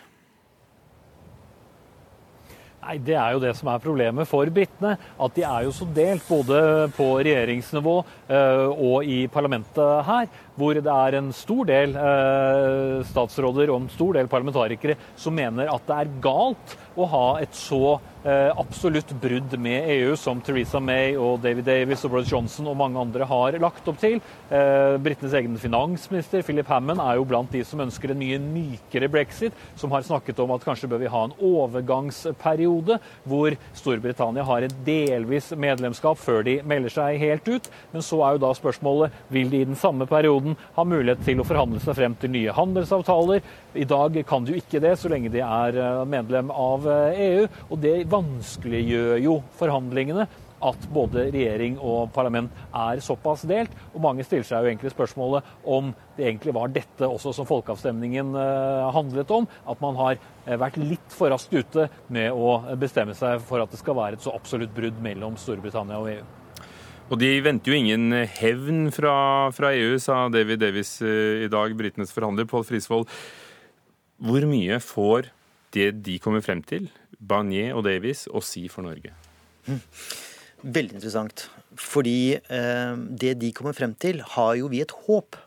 Nei, Det er jo det som er problemet for britene. At de er jo så delt både på regjeringsnivå uh, og i parlamentet her. Hvor det er en stor del uh, statsråder og en stor del parlamentarikere som mener at det er galt å ha et så eh, absolutt brudd med EU, som Theresa May og David Davis og Boris Johnson og mange andre har lagt opp til. Eh, Britenes egen finansminister Philip Hammond er jo blant de som ønsker en mye mykere brexit, som har snakket om at kanskje bør vi ha en overgangsperiode hvor Storbritannia har et delvis medlemskap før de melder seg helt ut. Men så er jo da spørsmålet vil de i den samme perioden ha mulighet til å forhandle seg frem til nye handelsavtaler. I dag kan de jo ikke det så lenge de er eh, medlem av EU. og det vanskeliggjør jo forhandlingene at både regjering og parlament er såpass delt. Og mange stiller seg jo egentlig spørsmålet om det egentlig var dette også som folkeavstemningen uh, handlet om. At man har uh, vært litt for raskt ute med å bestemme seg for at det skal være et så absolutt brudd mellom Storbritannia og EU. Og de venter jo ingen hevn fra, fra EU, sa David Davis uh, i dag, britenes forhandler. Pål Frisvold, hvor mye får det de kommer frem til, Barnier og Davies, å si for Norge? Mm. Veldig interessant. Fordi eh, det de kommer frem til, har jo vi et håp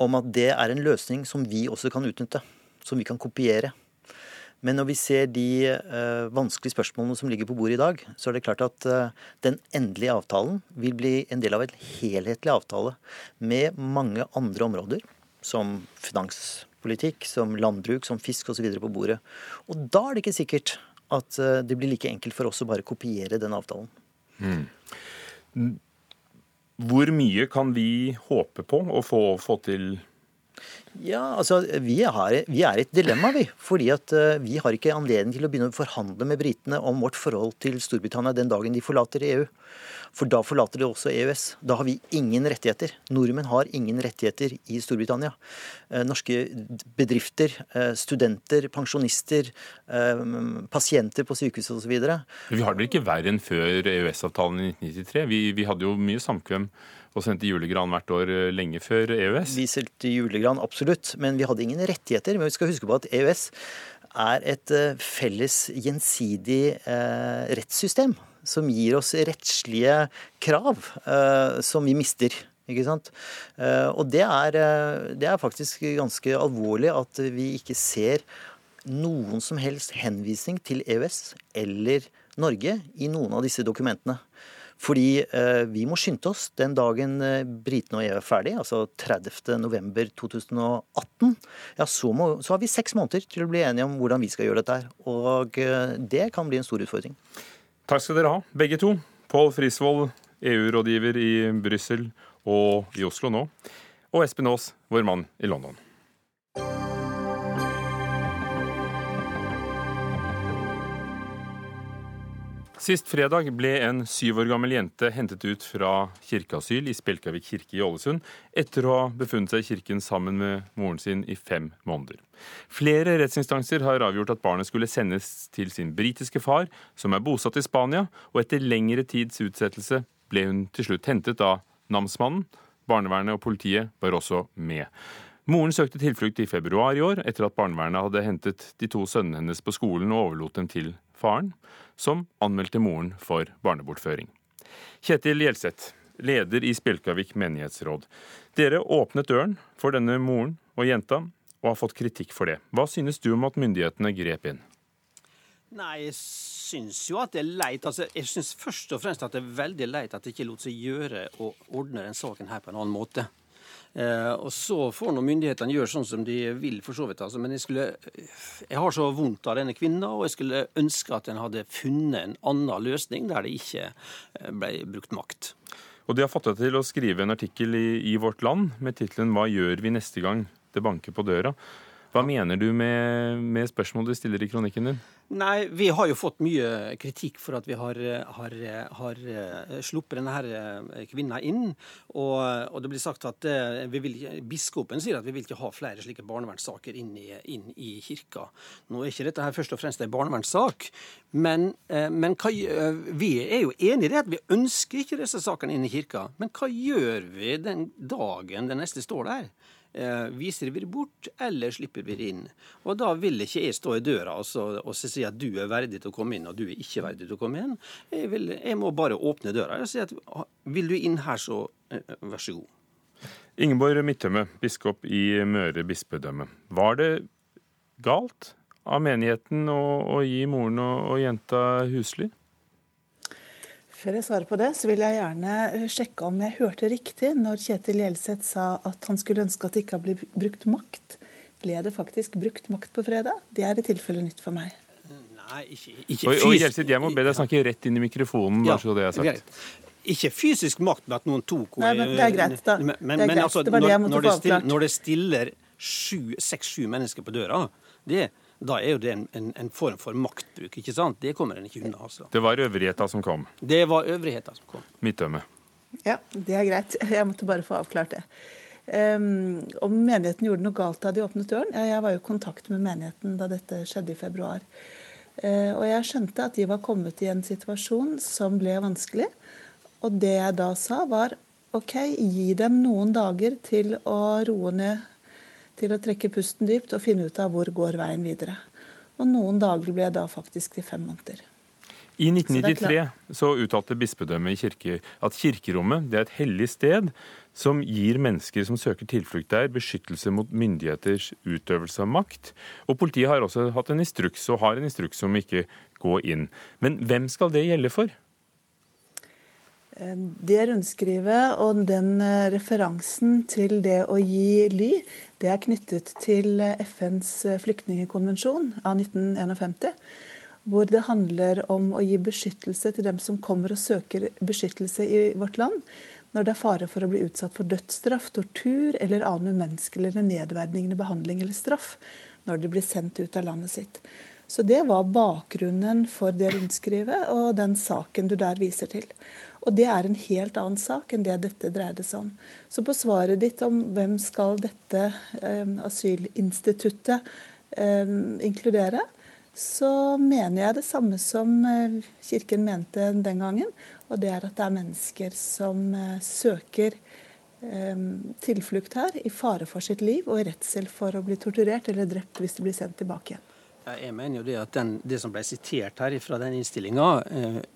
om at det er en løsning som vi også kan utnytte. Som vi kan kopiere. Men når vi ser de eh, vanskelige spørsmålene som ligger på bordet i dag, så er det klart at eh, den endelige avtalen vil bli en del av en helhetlig avtale med mange andre områder, som finanspolitikk, som landbruk, som fisk osv. på bordet. Og da er det ikke sikkert at eh, det blir like enkelt for oss å bare kopiere den avtalen. Mm. Hvor mye kan vi håpe på å få, få til? Ja, altså, vi, har, vi er i et dilemma, vi. Fordi at uh, vi har ikke anledning til å begynne å forhandle med britene om vårt forhold til Storbritannia den dagen de forlater EU. For da forlater de også EØS. Da har vi ingen rettigheter. Nordmenn har ingen rettigheter i Storbritannia. Eh, norske bedrifter, eh, studenter, pensjonister, eh, pasienter på sykehuset osv. Vi har det ikke verre enn før EØS-avtalen i 1993. Vi, vi hadde jo mye samkvem og sendte julegran hvert år lenge før EØS. Vi sendte julegran, absolutt, men vi hadde ingen rettigheter. Men vi skal huske på at EØS er et felles gjensidig eh, rettssystem som gir oss rettslige krav eh, som vi mister. Ikke sant? Eh, og det er, uh, det er, faktisk ganske alvorlig at vi ikke ser noen som helst henvisning til EØS eller Norge i noen av disse dokumentene. Fordi vi må skynde oss den dagen britene og EU er ferdig, altså 30.11.2018. Ja, så, så har vi seks måneder til å bli enige om hvordan vi skal gjøre dette her. Og det kan bli en stor utfordring. Takk skal dere ha, begge to. Pål Frisvold, EU-rådgiver i Brussel og i Oslo nå. Og Espen Aas, vår mann i London. Sist fredag ble en syv år gammel jente hentet ut fra kirkeasyl i Spjelkavik kirke i Ålesund etter å ha befunnet seg i kirken sammen med moren sin i fem måneder. Flere rettsinstanser har avgjort at barnet skulle sendes til sin britiske far, som er bosatt i Spania, og etter lengre tids utsettelse ble hun til slutt hentet av namsmannen. Barnevernet og politiet var også med. Moren søkte tilflukt i februar i år, etter at barnevernet hadde hentet de to sønnene hennes på skolen og overlot dem til faren, som anmeldte moren for barnebortføring. Kjetil Gjelseth, leder i Spjelkavik menighetsråd. Dere åpnet døren for denne moren og jenta, og har fått kritikk for det. Hva synes du om at myndighetene grep inn? Nei, jeg syns jo at det er leit. Altså, jeg syns først og fremst at det er veldig leit at det ikke lot seg gjøre å ordne den saken her på en annen måte. Eh, og så får nå myndighetene gjøre sånn som de vil, for så vidt. Altså. Men jeg, skulle, jeg har så vondt av denne kvinna, og jeg skulle ønske at en hadde funnet en annen løsning der det ikke eh, ble brukt makt. Og De har fått deg til å skrive en artikkel i, i Vårt Land med tittelen 'Hva gjør vi neste gang det banker på døra'? Hva mener du med, med spørsmålet du stiller i kronikken din? Nei, Vi har jo fått mye kritikk for at vi har, har, har eh, sluppet denne eh, kvinna inn. Og, og, det blir sagt at vi vil, biskopen sier at vi vil ikke ha flere slike barnevernssaker inn i, inn i kirka. Nå er ikke dette her først og fremst en barnevernssak, men, men hva, vi er jo enig i det at vi ønsker ikke disse sakene inn i kirka. Men hva gjør vi den dagen den neste står der? Eh, viser vi det bort, eller slipper vi det inn? Og Da vil ikke jeg stå i døra og, så, og så si at du er verdig til å komme inn, og du er ikke verdig til å komme inn. Jeg, vil, jeg må bare åpne døra og si at vil du inn her, så eh, vær så god. Ingeborg Midtømme, biskop i Møre bispedømme. Var det galt av menigheten å, å gi moren og, og jenta husly? Før jeg svarer på det, så vil jeg gjerne eh, sjekke om jeg hørte riktig når Kjetil Gjelseth sa at han skulle ønske at det ikke har blitt brukt makt. Ble det faktisk brukt makt på fredag? Det er i tilfelle nytt for meg. Nei, ikke, ikke og, og Gjelseth, jeg må be deg snakke rett inn i mikrofonen, bare så det er sagt. Greit. Ikke fysisk makt med at noen tok Nei, men Det er greit, da. Men, men, det er greit. altså, det var det jeg når, måtte når, få det stiller, avklart. når det stiller seks-sju mennesker på døra, det, da er jo det en, en, en, form for maktbruk. ikke sant? Det kommer en ikke unna. altså. Det var øvrigheta som kom? Det var øvrigheta som kom. Midtdømme. Ja, det er greit. Jeg måtte bare få avklart det. Um, om menigheten gjorde noe galt da de åpnet døren? Ja, jeg var jo i kontakt med menigheten da dette skjedde i februar. Uh, og jeg skjønte at de var kommet i en situasjon som ble vanskelig. Og det jeg da sa, var OK, gi dem noen dager til å roe ned, til å trekke pusten dypt og finne ut av hvor går veien videre. Og noen dager ble jeg da faktisk til fem måneder. I 1993 så uttalte bispedømmet i kirke at kirkerommet det er et hellig sted som gir mennesker som søker tilflukt der, beskyttelse mot myndigheters utøvelse av makt. Og Politiet har også hatt en instruks, og har en instruks om ikke gå inn. Men hvem skal det gjelde for? Det rundskrivet og den eh, referansen til det å gi ly, det er knyttet til FNs flyktningkonvensjon av 1951. Hvor det handler om å gi beskyttelse til dem som kommer og søker beskyttelse i vårt land. Når det er fare for å bli utsatt for dødsstraff, tortur eller annen umenneskelig eller nedverdigende behandling eller straff når de blir sendt ut av landet sitt. Så det var bakgrunnen for det rundskrivet og den saken du der viser til. Og det er en helt annen sak enn det dette dreide seg om. Så på svaret ditt om hvem skal dette eh, asylinstituttet eh, inkludere, så mener jeg det samme som eh, Kirken mente den gangen. Og det er at det er mennesker som eh, søker eh, tilflukt her i fare for sitt liv og i redsel for å bli torturert eller drept hvis de blir sendt tilbake igjen. Jeg mener jo Det at den, det som ble sitert her fra den innstillinga,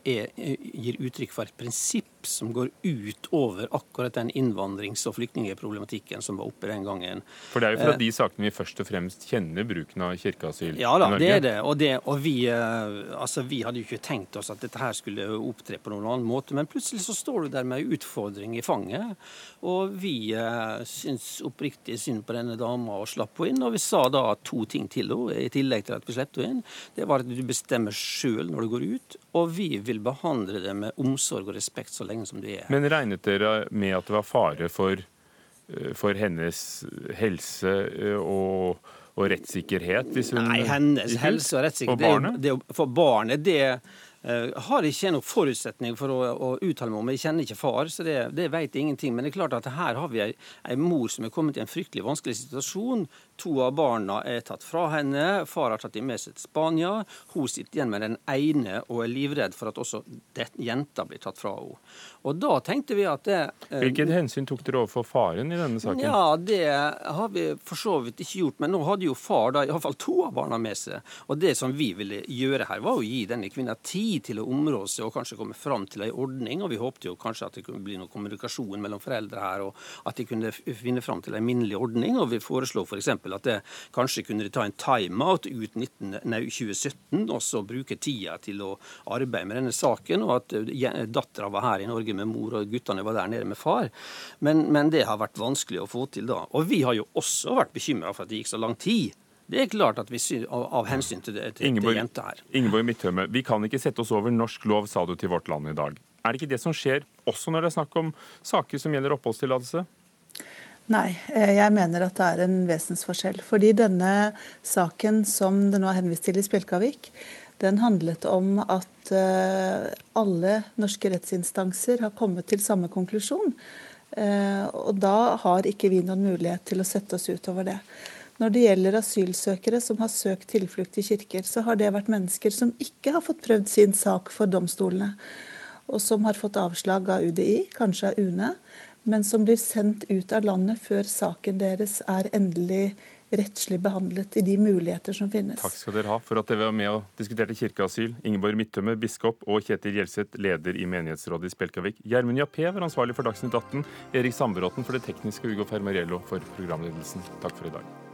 gir uttrykk for et prinsipp som går ut over akkurat den innvandrings- og flyktningeproblematikken som var oppe den gangen. For det er jo fra de sakene vi først og fremst kjenner bruken av kirkeasyl ja, da, i Norge? det er det. Og, det, og vi, altså, vi, hadde jo ikke tenkt oss at dette her skulle opptre på noen annen måte, men plutselig så står du der med en utfordring i fanget. Og vi syntes oppriktig synd på denne dama og slapp henne inn. Og vi sa da to ting til henne, i tillegg til at vi slapp henne inn. Det var at du bestemmer sjøl når du går ut, og vi vil behandle det med omsorg og respekt så lenge som du er. Men regnet dere med at det var fare for, for hennes helse og, og rettssikkerhet? Hvis hun Nei, hennes helse og rettssikkerhet Og barnet? Det, det, For barnet, det uh, har ikke noen forutsetning for å, å uttale meg om. Jeg kjenner ikke far, så det, det vet jeg ingenting. Men det er klart at her har vi ei, ei mor som er kommet i en fryktelig vanskelig situasjon. To av barna er tatt fra henne. Far har tatt dem med seg til Spania. Hun sitter igjen med den ene og er livredd for at også det, jenta blir tatt fra henne. Og da tenkte vi at det eh, Hvilket hensyn tok dere overfor faren i denne saken? Ja, det har vi for så vidt ikke gjort. Men nå hadde jo far da iallfall to av barna med seg. Og det som vi ville gjøre her, var å gi denne kvinna tid til å områ seg og kanskje komme fram til ei ordning. Og vi håpte jo kanskje at det kunne bli noe kommunikasjon mellom foreldre her, og at de kunne finne fram til en minnelig ordning. Og vi foreslo f.eks. For at det kanskje kunne de ta en timeout ut 19, nei, 2017, og så bruke tida til å arbeide med denne saken, og at dattera var her i Norge med mor, og guttene var der nede med far. Men, men det har vært vanskelig å få til da. Og vi har jo også vært bekymra for at det gikk så lang tid. Det er klart at vi synes av, av hensyn til, det, til, Ingeborg, til jenta her. Ingeborg Midtømme, vi kan ikke sette oss over norsk lov, sa du til Vårt Land i dag. Er det ikke det som skjer også når det er snakk om saker som gjelder oppholdstillatelse? Nei, eh, jeg mener at det er en vesensforskjell. Fordi denne saken som det nå er henvist til i Spjelkavik, den handlet om at uh, alle norske rettsinstanser har kommet til samme konklusjon. Uh, og da har ikke vi noen mulighet til å sette oss utover det. Når det gjelder asylsøkere som har søkt tilflukt i kirker, så har det vært mennesker som ikke har fått prøvd sin sak for domstolene, og som har fått avslag av UDI, kanskje av UNE, men som blir sendt ut av landet før saken deres er endelig rettslig behandlet i de muligheter som finnes. Takk skal dere ha for at dere var med og diskuterte kirkeasyl. Ingeborg Midtømme, biskop, og Kjetil Gjelseth, leder i menighetsrådet i Spjelkavik. Gjermund Jappé var ansvarlig for Dagsnytt 18. Erik Sandbråten for det tekniske, Ugo Fermariello for programledelsen. Takk for i dag.